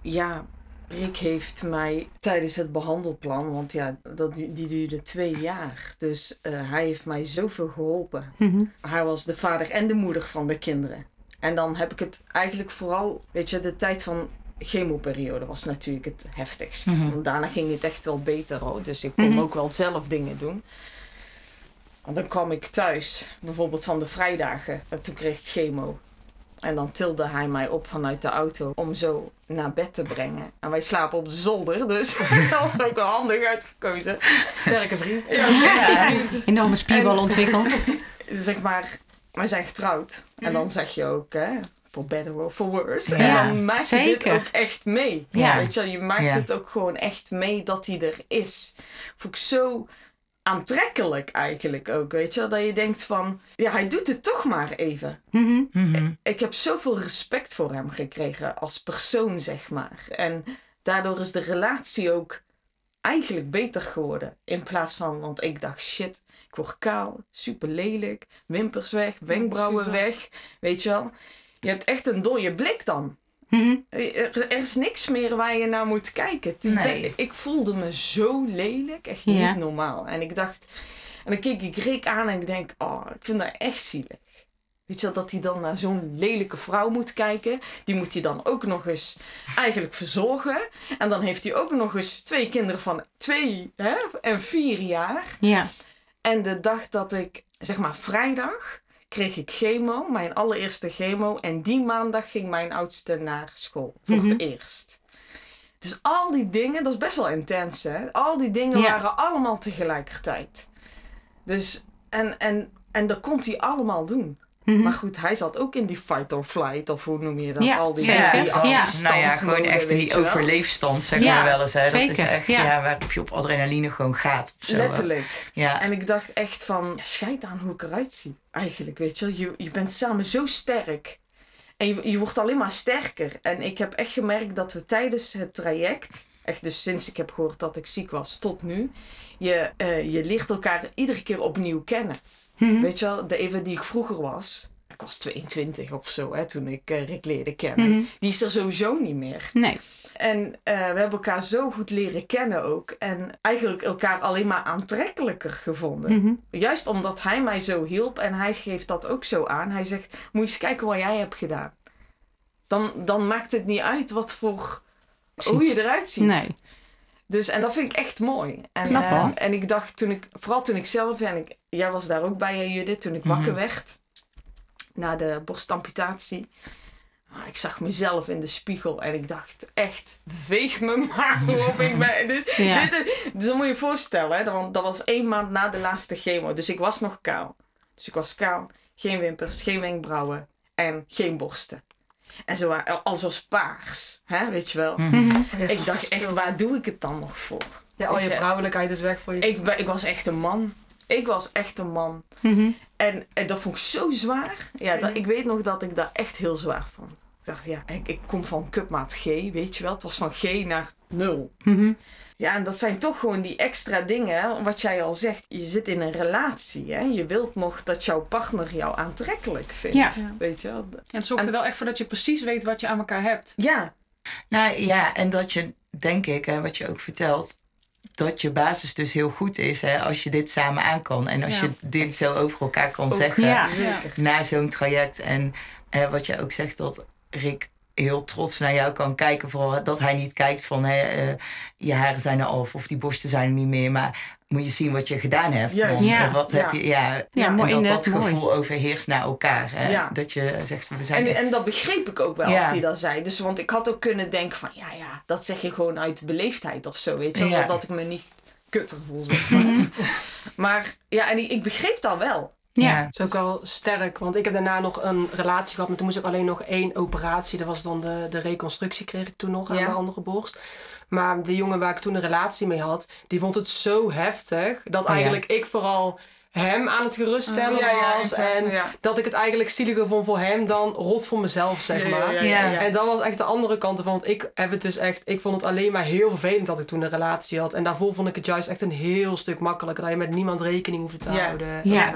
Ja, Rick heeft mij tijdens het behandelplan, want ja, dat, die duurde twee jaar. Dus eh, hij heeft mij zoveel geholpen. Mhm. Hij was de vader en de moeder van de kinderen. En dan heb ik het eigenlijk vooral, weet je, de tijd van chemoperiode was natuurlijk het heftigst. Mhm. Want daarna ging het echt wel beter hoor. Dus ik kon Mhm. ook wel zelf dingen doen. Want dan kwam ik thuis, bijvoorbeeld van de vrijdagen. En toen kreeg ik chemo. En dan tilde hij mij op vanuit de auto om zo naar bed te brengen. En wij slapen op de zolder, dus [laughs] dat was ook wel handig uitgekozen. Sterke vriend. Ja, Enorme spierbal En- ontwikkeld. [laughs] zeg maar, wij zijn getrouwd. En dan zeg je ook, hè, for better or for worse. Ja, en dan maak je dit ook echt mee. Ja. Weet je, wel, je maakt Ja. het ook gewoon echt mee dat hij er is. Vond ik zo aantrekkelijk eigenlijk ook, weet je wel? Dat je denkt van, ja, hij doet het toch maar even. Mhm. Mhm. Ik heb zoveel respect voor hem gekregen als persoon, zeg maar. En daardoor is de relatie ook eigenlijk beter geworden. In plaats van, want ik dacht, shit, ik word kaal, super lelijk, wimpers weg, wenkbrauwen weg, weet je wel. Je hebt echt een dode blik dan. Mhm. Er, er is niks meer waar je naar moet kijken. Nee. ik voelde me zo lelijk, echt Ja. niet normaal. En ik dacht, en dan keek ik Rick aan en ik denk, oh, ik vind dat echt zielig. Weet je wel, dat hij dan naar zo'n lelijke vrouw moet kijken. Die moet hij dan ook nog eens eigenlijk verzorgen. En dan heeft hij ook nog eens twee kinderen van twee hè, en vier jaar. Ja. En de dag dat ik, zeg maar vrijdag, kreeg ik chemo, mijn allereerste chemo. En die maandag ging mijn oudste naar school, voor Mhm. het eerst. Dus al die dingen, dat is best wel intens hè. Al die dingen Ja. waren allemaal tegelijkertijd. Dus, en, en, en dat kon hij allemaal doen. Mhm. Maar goed, hij zat ook in die fight or flight, of hoe noem je dat? Ja, al die, zeker. Ja, die nou ja, gewoon mode, echt in die overleefstand, zeg Ja, maar wel eens. Hè. Dat is echt ja. ja. waarop je op adrenaline gewoon gaat. Of zo, hè. Letterlijk. Ja. En ik dacht echt van, ja, scheid aan hoe ik eruit zie. Eigenlijk, weet je wel. Je, je bent samen zo sterk. En je, je wordt alleen maar sterker. En ik heb echt gemerkt dat we tijdens het traject... Echt dus sinds ik heb gehoord dat ik ziek was tot nu... Je, eh, je leert elkaar iedere keer opnieuw kennen. Mhm. Weet je wel, de Eva die ik vroeger was... Ik was 22 of zo, hè, toen ik eh, Rick leerde kennen. Mhm. Die is er sowieso niet meer. Nee. En eh, we hebben elkaar zo goed leren kennen ook. En eigenlijk elkaar alleen maar aantrekkelijker gevonden. Mhm. Juist omdat hij mij zo hielp en hij geeft dat ook zo aan. Hij zegt, moet je eens kijken wat jij hebt gedaan. Dan, dan maakt het niet uit wat voor, hoe je eruit ziet. Nee. Dus, en dat vind ik echt mooi. En, Knap, eh, en ik dacht, toen ik, vooral toen ik zelf, en ik, jij was daar ook bij, Judith, toen ik wakker Mhm. werd. Na de borstamputatie. Ik zag mezelf in de spiegel en ik dacht echt, veeg me [laughs] maar op. Ik ben, dus, [laughs] Ja. dit, dus dan moet je je voorstellen, hè, want dat was één maand na de laatste chemo. Dus ik was nog kaal. Dus ik was kaal, geen wimpers, geen wenkbrauwen en geen borsten. En zo, wa- alles was paars, hè, weet je wel. Mhm. Ik dacht echt, waar doe ik het dan nog voor? Ja, al je vrouwelijkheid is weg voor je. Ik, ik was echt een man. Ik was echt een man. Mhm. En, en dat vond ik zo zwaar. Ja, dat, ik weet nog dat ik dat echt heel zwaar vond. Ik dacht, ja, ik, ik kom van cupmaat G, weet je wel. Het was van G naar 0. Mhm. Ja, en dat zijn toch gewoon die extra dingen. Wat jij al zegt, je zit in een relatie. Hè? Je wilt nog dat jouw partner jou aantrekkelijk vindt. Ja. Weet je wel. En het zorgt er wel echt voor dat je precies weet wat je aan elkaar hebt. Ja, Nou ja, en dat je, denk ik, hè, wat je ook vertelt, dat je basis dus heel goed is hè, als je dit samen aan kan. En als Ja. je dit zo over elkaar kan Ook, zeggen Ja. na zo'n traject. En hè, wat je ook zegt, dat Rick heel trots naar jou kan kijken. Vooral dat hij niet kijkt van hè, eh, je haren zijn er af of die borsten zijn er niet meer. Maar moet je zien wat je gedaan hebt. Want, Ja. eh, wat Ja. heb je, ja, Ja, en mooi, dat dat mooi. gevoel overheerst naar elkaar. Hè? Ja. Dat je zegt, we zijn En, echt... en dat begreep ik ook wel Ja. als hij dat zei. Dus, want ik had ook kunnen denken van, ja, ja, dat zeg je gewoon uit beleefdheid of zo, weet je. Ja. Zodat ik me niet kutter voel, zeg maar. [laughs] maar ja, en ik, ik begreep dat wel. Ja. Dat is ook wel sterk, want ik heb daarna nog een relatie gehad, maar toen moest ik alleen nog één operatie. Dat was dan de, de reconstructie, kreeg ik toen nog aan Ja. mijn andere borst. Maar de jongen waar ik toen een relatie mee had, die vond het zo heftig dat Oh ja. eigenlijk ik vooral hem aan het geruststellen Ja, ja, in was. plaats en ja. dat ik het eigenlijk zieliger vond voor hem dan rot voor mezelf, zeg maar. ja, ja, ja. En dat was echt de andere kant ervan. Want ik heb het dus echt. Ik vond het alleen maar heel vervelend dat ik toen een relatie had. En daarvoor vond ik het juist echt een heel stuk makkelijker. Dat je met niemand rekening hoeft te Ja. houden. Ja.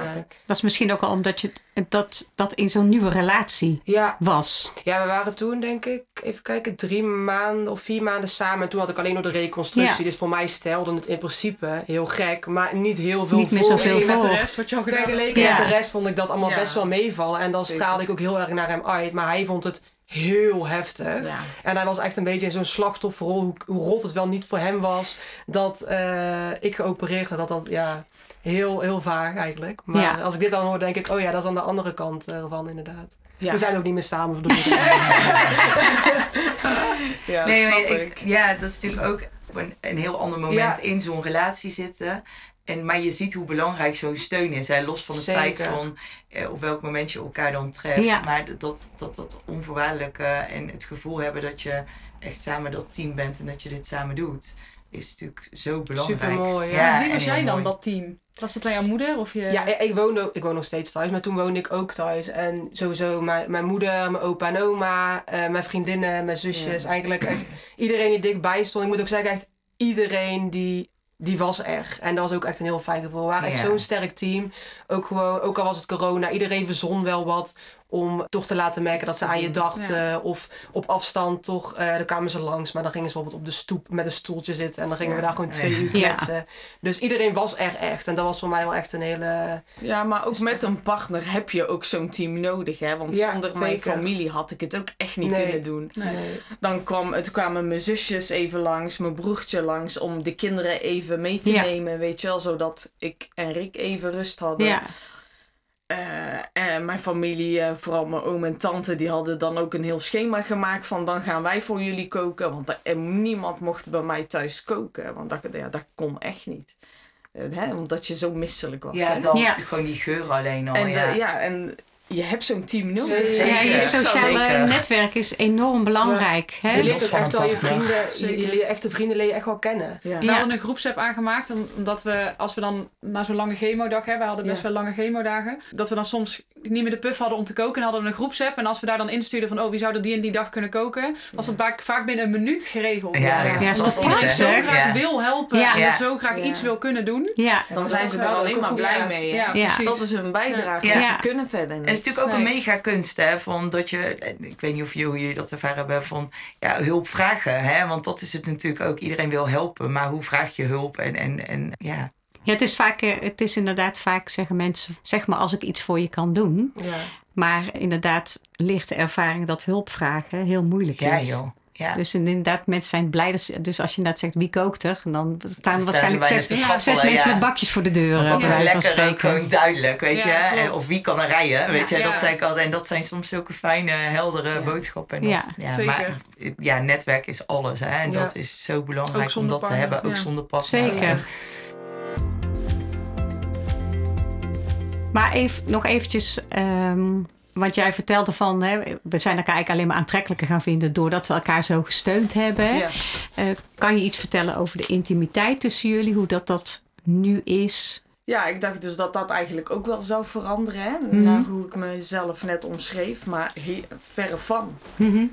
Dat is misschien ook al omdat je dat, dat in zo'n nieuwe relatie ja, was. Ja, we waren toen denk ik, even kijken, drie maanden of vier maanden samen. En toen had ik alleen nog de reconstructie. Ja. Dus voor mij stelde het in principe heel gek, maar niet heel veel Niet meer zoveel voor. Rest wat je al gedaan. Vergeleken Ja. met de rest vond ik dat allemaal Ja. best wel meevallen. En dan Zeker. straalde ik ook heel erg naar hem uit. Maar hij vond het heel heftig. Ja. En hij was echt een beetje in zo'n slachtofferrol. Hoe, hoe rot het wel niet voor hem was dat eh, ik geopereerd had. Dat dat, ja, heel, heel vaag eigenlijk. Maar Ja. als ik dit dan hoor, denk ik, oh ja, dat is aan de andere kant ervan inderdaad. Ja. We zijn ook niet meer samen, bedoel ik. [laughs] Ja, Nee, snap maar ik. ik, ja, dat is natuurlijk ook een, een heel ander moment Ja. in zo'n relatie zitten. En, maar je ziet hoe belangrijk zo'n steun is. Hè? Los van het Zeker. feit van eh, op welk moment je elkaar dan treft. Ja. Maar dat, dat dat onvoorwaardelijke en het gevoel hebben dat je echt samen dat team bent en dat je dit samen doet. is natuurlijk zo belangrijk. Supermooi, ja. Wie was jij dan, mooi. dat team? Was dat dan jouw moeder? Of je... Ja, ik, ik, woon, ik woon nog steeds thuis, maar toen woonde ik ook thuis. En sowieso mijn, mijn moeder, mijn opa en oma, eh, mijn vriendinnen, mijn zusjes. Eigenlijk echt iedereen die dichtbij stond. Ik moet ook zeggen, echt iedereen die, die was er. En dat was ook echt een heel fijn gevoel. We waren echt Ja. zo'n sterk team. Ook, gewoon, ook al was het corona, iedereen verzon wel wat om toch te laten merken dat ze aan je dachten. Of op afstand toch, eh dan kwamen ze langs. Maar dan gingen ze bijvoorbeeld op de stoep met een stoeltje zitten. En dan gingen we daar gewoon twee uur Ja. kletsen. Dus iedereen was er echt. En dat was voor mij wel echt een hele... Ja, maar ook met een partner heb je ook zo'n team nodig, hè? Want zonder mijn familie had ik het ook echt niet Nee. kunnen doen. Nee. Nee. Dan kwam, het kwamen mijn zusjes even langs, mijn broertje langs, om de kinderen even mee te nemen, weet je wel, zodat ik en Rick even rust hadden. Eh, en mijn familie, eh, vooral mijn oom en tante, die hadden dan ook een heel schema gemaakt van dan gaan wij voor jullie koken. Want er- en niemand mocht bij mij thuis koken, want dat, ja, dat kon echt niet. Eh, hè, omdat je zo misselijk was. Ja, hè. dat Ja. gewoon die geur alleen al. En, ja. ja, en je hebt zo'n team nodig. Zeker. ja, je sociale Zeker. netwerk is enorm belangrijk. Hè? Je leert echt al je vrienden, je, echte vrienden leer je echt wel kennen. Ja. We Ja. hadden een groepsapp aangemaakt, om- omdat we, als we dan na zo'n lange chemodag hebben, we hadden best Ja. wel lange chemodagen, dat we dan soms niet meer de puff hadden om te koken en hadden we een groepsapp. En als we daar dan instuurden van, oh, wie zou er die en die dag kunnen koken, was dat vaak, vaak binnen een minuut geregeld. Ja, Ja, toch iedereen zo graag Ja. wil helpen Ja. en Ja. zo graag Ja. iets wil kunnen doen. Ja, Dan zijn ze er alleen maar blij mee. Ja. Dat is hun bijdrage, Ja. ze kunnen verder niet. Het is natuurlijk ook een mega kunst, hè, van dat je, ik weet niet of jullie jullie dat ervaren hebben, van ja, hulp vragen, hè, want dat is het natuurlijk ook. Iedereen wil helpen, maar hoe vraag je hulp? En, en, en ja, Ja, het is vaak, eh, het is inderdaad vaak zeggen mensen, zeg maar als ik iets voor je kan doen. Ja. Maar inderdaad ligt de ervaring dat hulp vragen heel moeilijk ja is. joh. Ja. Dus inderdaad, mensen zijn blij. Ze, dus als je inderdaad zegt wie kookt er, dan staan waarschijnlijk zes, zes mensen ja. met bakjes voor de deur. Want dat eh, is lekker ook spreken. gewoon duidelijk, weet Ja, je. klopt. En- Of wie kan er rijden, weet je. Ja. Dat, zei ik altijd. En dat zijn soms zulke fijne, heldere Ja. boodschappen. En Ja, dat, ja, zeker. Maar ja, netwerk is alles. Hè. En Ja. dat is zo belangrijk om dat te hebben. Ook ja. zonder partner. Zeker. Maar even, nog eventjes, ehm, want jij vertelde van, hè, we zijn elkaar eigenlijk alleen maar aantrekkelijker gaan vinden doordat we elkaar zo gesteund hebben. Ja. Eh, kan je iets vertellen over de intimiteit tussen jullie, hoe dat, dat nu is? Ja, ik dacht dus dat dat eigenlijk ook wel zou veranderen. Hè? Mhm. Naar hoe ik mezelf net omschreef. Maar he- verre van. Mhm.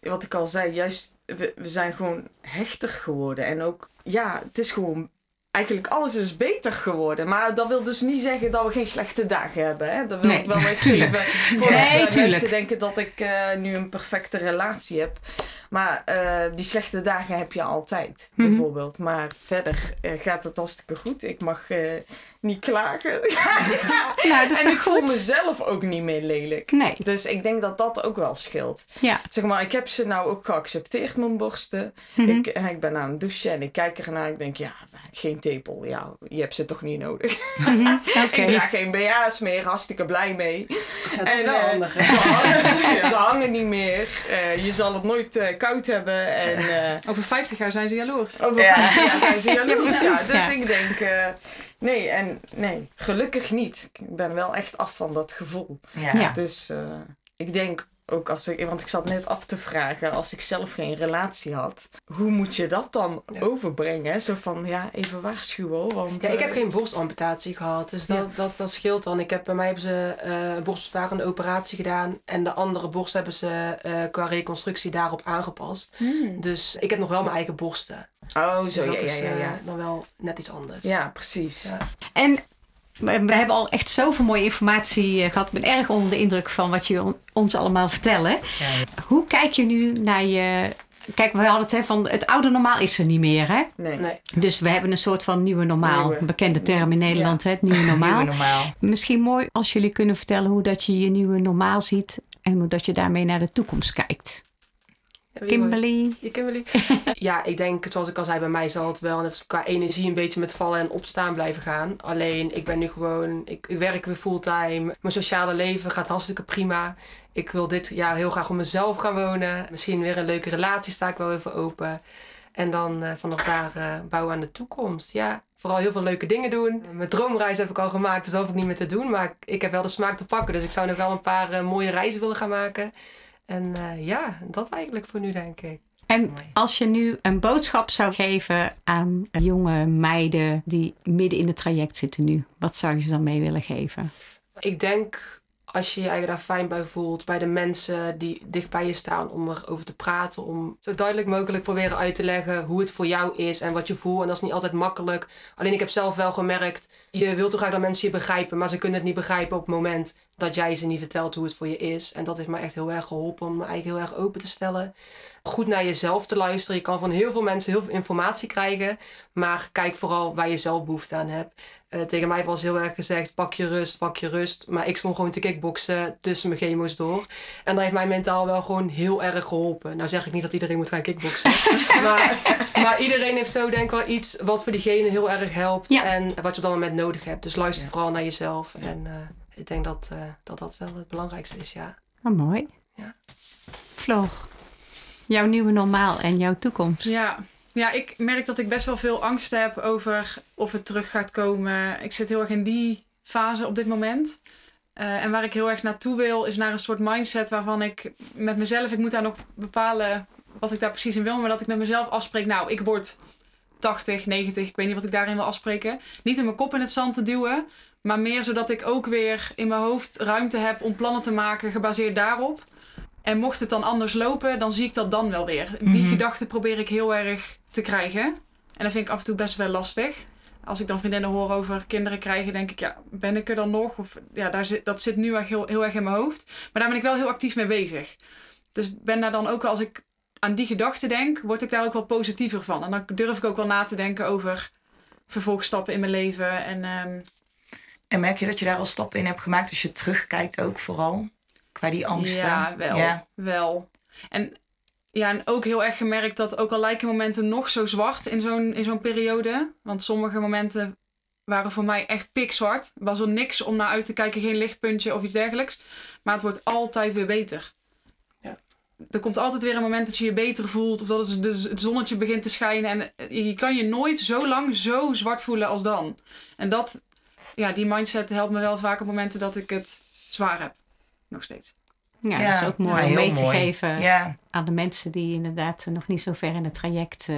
Wat ik al zei, juist, we, we zijn gewoon hechter geworden. En ook, ja, het is gewoon... Eigenlijk alles is beter geworden. Maar dat wil dus niet zeggen dat we geen slechte dagen hebben. Hè? Dat wil Nee, ik wel even [laughs] tuurlijk. Voordat Nee, tuurlijk. mensen denken dat ik eh, nu een perfecte relatie heb. Maar eh, die slechte dagen heb je altijd, Mhm. bijvoorbeeld. Maar verder eh, gaat het hartstikke goed. Ik mag niet klagen. [laughs] Nou, dat is en ik voel mezelf ook niet meer lelijk. Nee, Dus ik denk dat dat ook wel scheelt. ja. Zeg maar, ik heb ze nou ook geaccepteerd, mijn borsten. Mhm. ik, ik ben aan het douchen en ik kijk ernaar. Ik denk, ja, geen tepel. Ja, je hebt ze toch niet nodig. Mhm. [laughs] Oké. Ik draag geen BH's meer, hartstikke blij mee. Dat is wel eh, handig. hè? [laughs] Ze hangen, ze hangen niet meer. Eh, je zal het nooit eh, koud hebben. En eh, Over 50 jaar zijn ze jaloers. over Ja. vijf jaar zijn ze jaloers. Ja, precies, dus ja. ik denk, eh, nee, en nee, gelukkig niet. Ik ben wel echt af van dat gevoel. Ja. Ja. Dus eh, ik denk ook als ik, want ik zat net af te vragen, als ik zelf geen relatie had, hoe moet je dat dan Ja. overbrengen? Zo van, ja, even waarschuwen. Want, Ja, ik heb eh, geen borstamputatie gehad, dus dat, Ja. dat, dat scheelt dan. Ik heb, bij mij hebben ze eh, een borstbesparende operatie gedaan en de andere borst hebben ze eh, qua reconstructie daarop aangepast. hmm. Dus ik heb nog wel mijn eigen borsten. Oh, Dus zo, dat ja, is dan wel net iets anders. ja precies. Ja. En we we hebben al echt zoveel mooie informatie eh, gehad. Ik ben erg onder de indruk van wat je on- ons allemaal vertellen. Ja. Hoe kijk je nu naar je... Kijk, we hadden het hè, van het oude normaal is er niet meer. Hè? Nee. Nee. Dus we hebben een soort van nieuwe normaal. Nieuwe. Een bekende term in Nederland, hè, het nieuwe [laughs] normaal. Nieuwe normaal. Misschien mooi als jullie kunnen vertellen hoe dat je je nieuwe normaal ziet. En hoe dat je daarmee naar de toekomst kijkt. Ja, Kimberly. Je Kimberly? [laughs] ja, ik denk, zoals ik al zei, bij mij zal het wel net qua energie een beetje met vallen en opstaan blijven gaan. Alleen, ik ben nu gewoon, ik, ik werk weer fulltime. Mijn sociale leven gaat hartstikke prima. Ik wil dit jaar heel graag op mezelf gaan wonen. Misschien weer een leuke relatie sta ik wel even open. En dan eh, vanaf daar eh, bouwen aan de toekomst. Ja, vooral heel veel leuke dingen doen. Mijn droomreis heb ik al gemaakt, dus dat hoef ik niet meer te doen. Maar ik, ik heb wel de smaak te pakken. Dus ik zou nog wel een paar eh, mooie reizen willen gaan maken. En eh, ja, dat eigenlijk voor nu, denk ik. En als je nu een boodschap zou geven aan jonge meiden die midden in het traject zitten nu, wat zou je ze dan mee willen geven? Ik denk als je je daar fijn bij voelt, bij de mensen die dicht bij je staan, om erover te praten, om zo duidelijk mogelijk proberen uit te leggen hoe het voor jou is en wat je voelt. En dat is niet altijd makkelijk. Alleen ik heb zelf wel gemerkt, je wilt toch graag dat mensen je begrijpen, maar ze kunnen het niet begrijpen op het moment dat jij ze niet vertelt hoe het voor je is. En dat heeft me echt heel erg geholpen om me eigenlijk heel erg open te stellen. Goed naar jezelf te luisteren. Je kan van heel veel mensen heel veel informatie krijgen, maar kijk vooral waar je zelf behoefte aan hebt. Eh, tegen mij was heel erg gezegd: pak je rust, pak je rust. Maar ik stond gewoon te kickboksen tussen mijn chemo's door. En dat heeft mij mentaal wel gewoon heel erg geholpen. Nou zeg ik niet dat iedereen moet gaan kickboksen. [laughs] maar, maar iedereen heeft zo denk ik wel iets wat voor diegene heel erg helpt. Ja. En wat je op dat moment nodig hebt. Dus luister Ja. vooral naar jezelf. En eh, ik denk dat, eh, dat dat wel het belangrijkste is, ja. Oh, mooi. Ja. Floor, jouw nieuwe normaal en jouw toekomst. Ja. ja, ik merk dat ik best wel veel angst heb over of het terug gaat komen. Ik zit heel erg in die fase op dit moment. Eh, en waar ik heel erg naartoe wil, is naar een soort mindset waarvan ik met mezelf, ik moet daar nog bepalen wat ik daar precies in wil, maar dat ik met mezelf afspreek, nou, ik word 80, 90, ik weet niet wat ik daarin wil afspreken. Niet in mijn kop in het zand te duwen, maar meer zodat ik ook weer in mijn hoofd ruimte heb om plannen te maken gebaseerd daarop. En mocht het dan anders lopen, dan zie ik dat dan wel weer. Die Mhm. gedachte probeer ik heel erg te krijgen. En dat vind ik af en toe best wel lastig. Als ik dan vriendinnen hoor over kinderen krijgen, denk ik, ja, ben ik er dan nog? Of ja, daar zit, dat zit nu echt heel, heel erg in mijn hoofd. Maar daar ben ik wel heel actief mee bezig. Dus ben daar dan ook wel, als ik aan die gedachte denk, word ik daar ook wel positiever van. En dan durf ik ook wel na te denken over vervolgstappen in mijn leven. En ehm, En merk je dat je daar al stappen in hebt gemaakt als je terugkijkt ook vooral? Qua die angsten? Ja, wel. Ja. Wel. En, ja, en ook heel erg gemerkt dat ook al lijken momenten nog zo zwart in zo'n, in zo'n periode. Want sommige momenten waren voor mij echt pikzwart. Was er niks om naar uit te kijken, geen lichtpuntje of iets dergelijks. Maar het wordt altijd weer beter. Ja. Er komt altijd weer een moment dat je je beter voelt. Of dat het, dus het zonnetje begint te schijnen. En eh, je kan je nooit zo lang zo zwart voelen als dan. En dat, ja, die mindset helpt me wel vaak op momenten dat ik het zwaar heb. Nog steeds. Ja, Ja, dat is ook mooi ja, om mee te geven Ja, aan de mensen die inderdaad nog niet zo ver in het traject eh,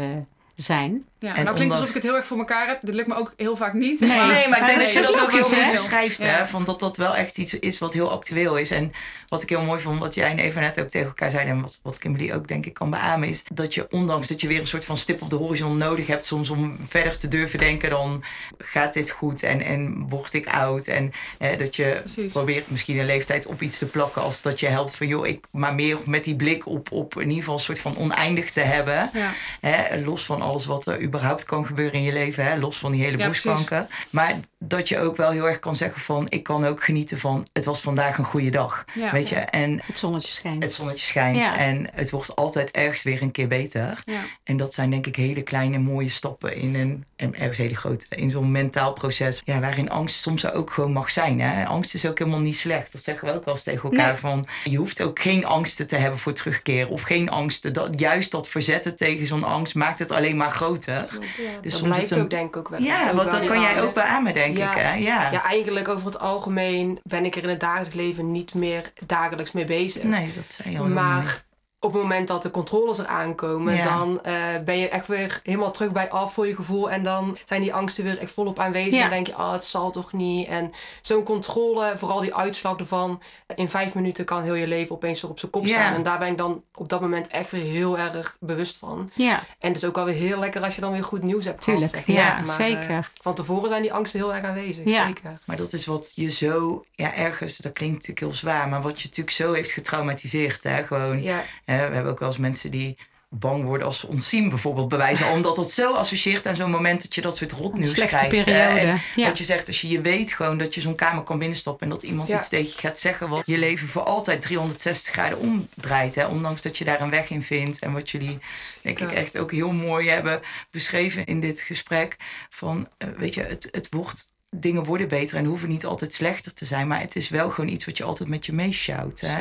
zijn. Ja, En nou klinkt alsof ik het heel erg voor elkaar heb. Dit lukt me ook heel vaak niet. Nee. maar- nee, maar ik denk dat je dat dat ook heel goed hè? beschrijft. Hè? Van dat dat wel echt iets is wat heel actueel is. En wat ik heel mooi vond, wat jij en Eva net ook tegen elkaar zeiden... en wat, wat Kimberly ook denk ik kan beamen... is dat je ondanks dat je weer een soort van stip op de horizon nodig hebt... soms om verder te durven denken dan gaat dit goed en, en word ik oud. En eh, dat je Precies. probeert misschien een leeftijd op iets te plakken... als dat je helpt van joh, ik maar meer met die blik op, op in ieder geval een soort van oneindig te hebben... Ja. Hè, los van alles wat er überhaupt kan gebeuren in je leven. Hè, los van die hele Ja, borstkanker. Maar dat je ook wel heel erg kan zeggen van... ik kan ook genieten van het was vandaag een goede dag. Ja. Weet je? En Het zonnetje schijnt. het zonnetje schijnt. Ja. En het wordt altijd ergens weer een keer beter. Ja. En dat zijn denk ik hele kleine mooie stappen in een... en ergens hele grote. In zo'n mentaal proces. Ja, waarin angst soms ook gewoon mag zijn. Hè? Angst is ook helemaal niet slecht. Dat zeggen we ook wel eens tegen elkaar. Nee. Van, je hoeft ook geen angsten te hebben voor terugkeer. Of geen angsten. Dat, juist dat verzetten tegen zo'n angst maakt het alleen maar groter. Dus dat soms blijkt het een- ook denk ik ook wel. Ja, Ook want dat die kan jij ook beamen, denk Ja. ik. Hè? Ja. Ja, eigenlijk over het algemeen ben ik er in het dagelijks leven niet meer dagelijks mee bezig. Nee, dat zei je al. Maar op het moment dat de controles er aankomen, Ja. dan eh, ben je echt weer helemaal terug bij af voor je gevoel. En dan zijn die angsten weer echt volop aanwezig. Ja. En denk je, oh, het zal toch niet. En zo'n controle, vooral die uitslag ervan, in vijf minuten kan heel je leven opeens weer op zijn kop Ja. staan. En daar ben ik dan op dat moment echt weer heel erg bewust van. Ja, En het is ook wel weer heel lekker als je dan weer goed nieuws hebt tuurlijk. gehad. zeg Ja, maar. Eh, zeker. van tevoren zijn die angsten heel erg aanwezig, Ja. zeker. Maar dat is wat je zo, ja, ergens, dat klinkt natuurlijk heel zwaar, maar wat je natuurlijk zo heeft getraumatiseerd. Hè? Gewoon, Ja, hè, we hebben ook wel eens mensen die bang worden als ze ons zien, bijvoorbeeld bewijzen, omdat het zo associeert aan zo'n moment dat je dat soort rotnieuws krijgt. hè. En periode. Ja. Wat je zegt, als je je weet gewoon dat je zo'n kamer kan binnenstappen en dat iemand Ja. iets tegen je gaat zeggen wat je leven voor altijd 360 graden omdraait. Hè? Ondanks dat je daar een weg in vindt. En wat jullie, denk ik, echt ook heel mooi hebben beschreven in dit gesprek. Van, eh, weet je, het, het wordt, dingen worden beter en hoeven niet altijd slechter te zijn. Maar het is wel gewoon iets wat je altijd met je?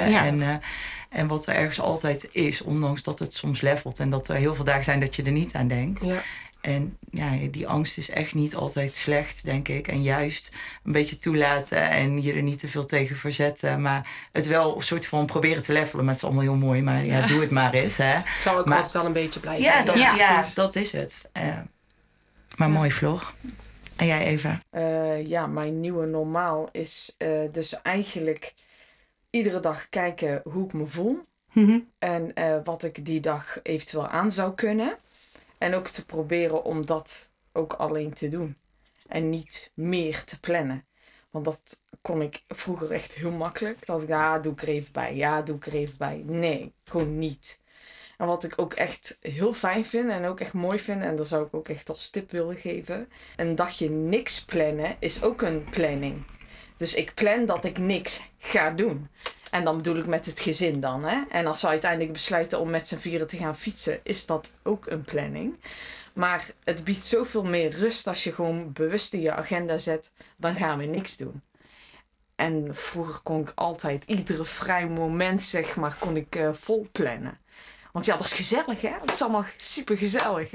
Ja. En, eh, en wat er ergens altijd is, ondanks dat het soms levelt. En dat er heel veel dagen zijn dat je er niet aan denkt. ja. En ja, die angst is echt niet altijd slecht, denk ik. En juist een beetje toelaten en je er niet te veel tegen verzetten. Maar het wel een soort van proberen te levelen. Maar het is allemaal heel mooi. Maar ja, Ja. doe het maar eens. Hè. Het zal ook Maar- altijd wel een beetje blijven. Ja, dat, Ja. ja. dat is het. Maar mooi, Floor. En jij, Eva? Eh, ja, mijn nieuwe normaal is eh, dus eigenlijk iedere dag kijken hoe ik me voel. Mhm. En eh, wat ik die dag eventueel aan zou kunnen. En ook te proberen om dat ook alleen te doen. En niet meer te plannen. Want dat kon ik vroeger echt heel makkelijk. Dat ik, ja, doe ik er even bij. Ja, doe ik er even bij. Nee, gewoon niet. En wat ik ook echt heel fijn vind en ook echt mooi vind, en dat zou ik ook echt als tip willen geven. Een dagje niks plannen is ook een planning. Dus ik plan dat ik niks ga doen. En dan bedoel ik met het gezin dan. Hè? En als we uiteindelijk besluiten om met z'n vieren te gaan fietsen, is dat ook een planning. Maar het biedt zoveel meer rust als je gewoon bewust in je agenda zet, dan gaan we niks doen. En vroeger kon ik altijd iedere vrij moment, zeg maar, kon ik eh, vol plannen. Want ja, dat is gezellig, hè? Dat is allemaal super gezellig.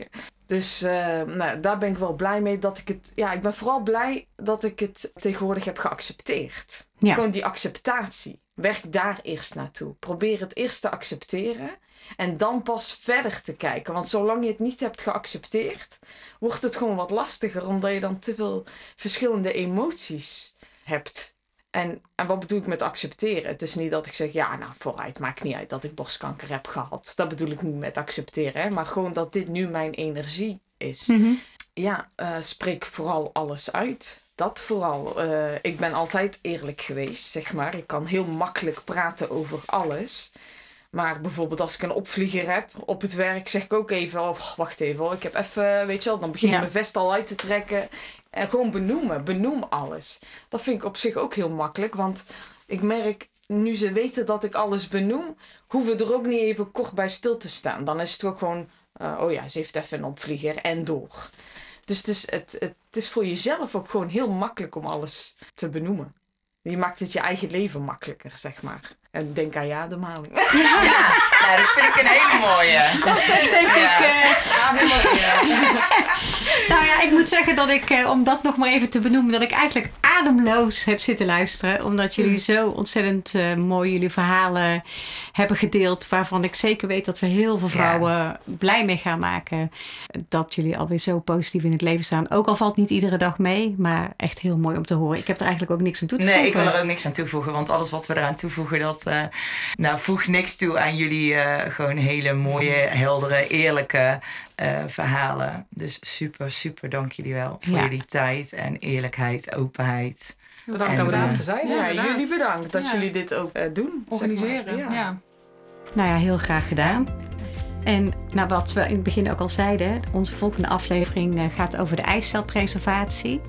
Dus eh, nou, daar ben ik wel blij mee dat ik het. Ja, ik ben vooral blij dat ik het tegenwoordig heb geaccepteerd. Ja. Gewoon die acceptatie. Werk daar eerst naartoe. Probeer het eerst te accepteren. En dan pas verder te kijken. Want zolang je het niet hebt geaccepteerd, wordt het gewoon wat lastiger. Omdat je dan te veel verschillende emoties hebt. En, en wat bedoel ik met accepteren? Het is niet dat ik zeg, ja, nou vooruit, maakt niet uit dat ik borstkanker heb gehad. Dat bedoel ik niet met accepteren. Hè? Maar gewoon dat dit nu mijn energie is. Mhm. Ja, eh, spreek vooral alles uit. Dat vooral. Eh, ik ben altijd eerlijk geweest, zeg maar. Ik kan heel makkelijk praten over alles. Maar bijvoorbeeld als ik een opvlieger heb op het werk, zeg ik ook even: oh, wacht even, hoor, ik heb even, weet je wel, dan begin ik Ja. mijn vest al uit te trekken. En gewoon benoemen, benoem alles. Dat vind ik op zich ook heel makkelijk, want ik merk nu ze weten dat ik alles benoem, hoeven we er ook niet even kort bij stil te staan. Dan is het ook gewoon: eh, oh ja, ze heeft even een opvlieger en door. Dus het is, het, het is voor jezelf ook gewoon heel makkelijk om alles te benoemen. Je maakt het je eigen leven makkelijker, zeg maar. En denk aan je ademhaling. [laughs] Ja, dat vind ik een hele mooie. Dat zegt denk ik. eh, [laughs] nou ja, ik moet zeggen dat ik, eh, om dat nog maar even te benoemen, dat ik eigenlijk ademloos heb zitten luisteren. Omdat jullie zo ontzettend eh, mooi jullie verhalen hebben gedeeld. Waarvan ik zeker weet dat we heel veel vrouwen blij mee gaan maken. Dat jullie alweer zo positief in het leven staan. Ook al valt niet iedere dag mee, maar echt heel mooi om te horen. Ik heb er eigenlijk ook niks aan toe te Nee, ik voegen. wil er ook niks aan toevoegen. Want alles wat we eraan toevoegen, dat eh, nou, voegt niks toe aan jullie gewoon hele mooie, heldere, eerlijke eh, verhalen. Dus super, super dank jullie wel voor Ja. jullie tijd en eerlijkheid, openheid. Bedankt En, dat we daar eh, mochten zijn. Ja, jullie bedankt dat Ja. jullie dit ook eh, doen. zeg maar. Organiseren. Ja. ja. Nou ja, heel graag gedaan. En nou, wat we in het begin ook al zeiden, onze volgende aflevering eh, gaat over de eicelpreservatie.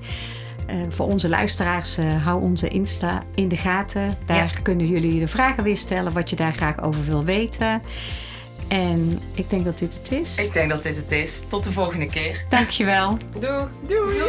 Eh, voor onze luisteraars, eh, hou onze Insta in de gaten. Daar kunnen jullie de vragen weer stellen wat je daar graag over wil weten. En ik denk dat dit het is. Ik denk dat dit het is. Tot de volgende keer. Dankjewel. Doei. Doei.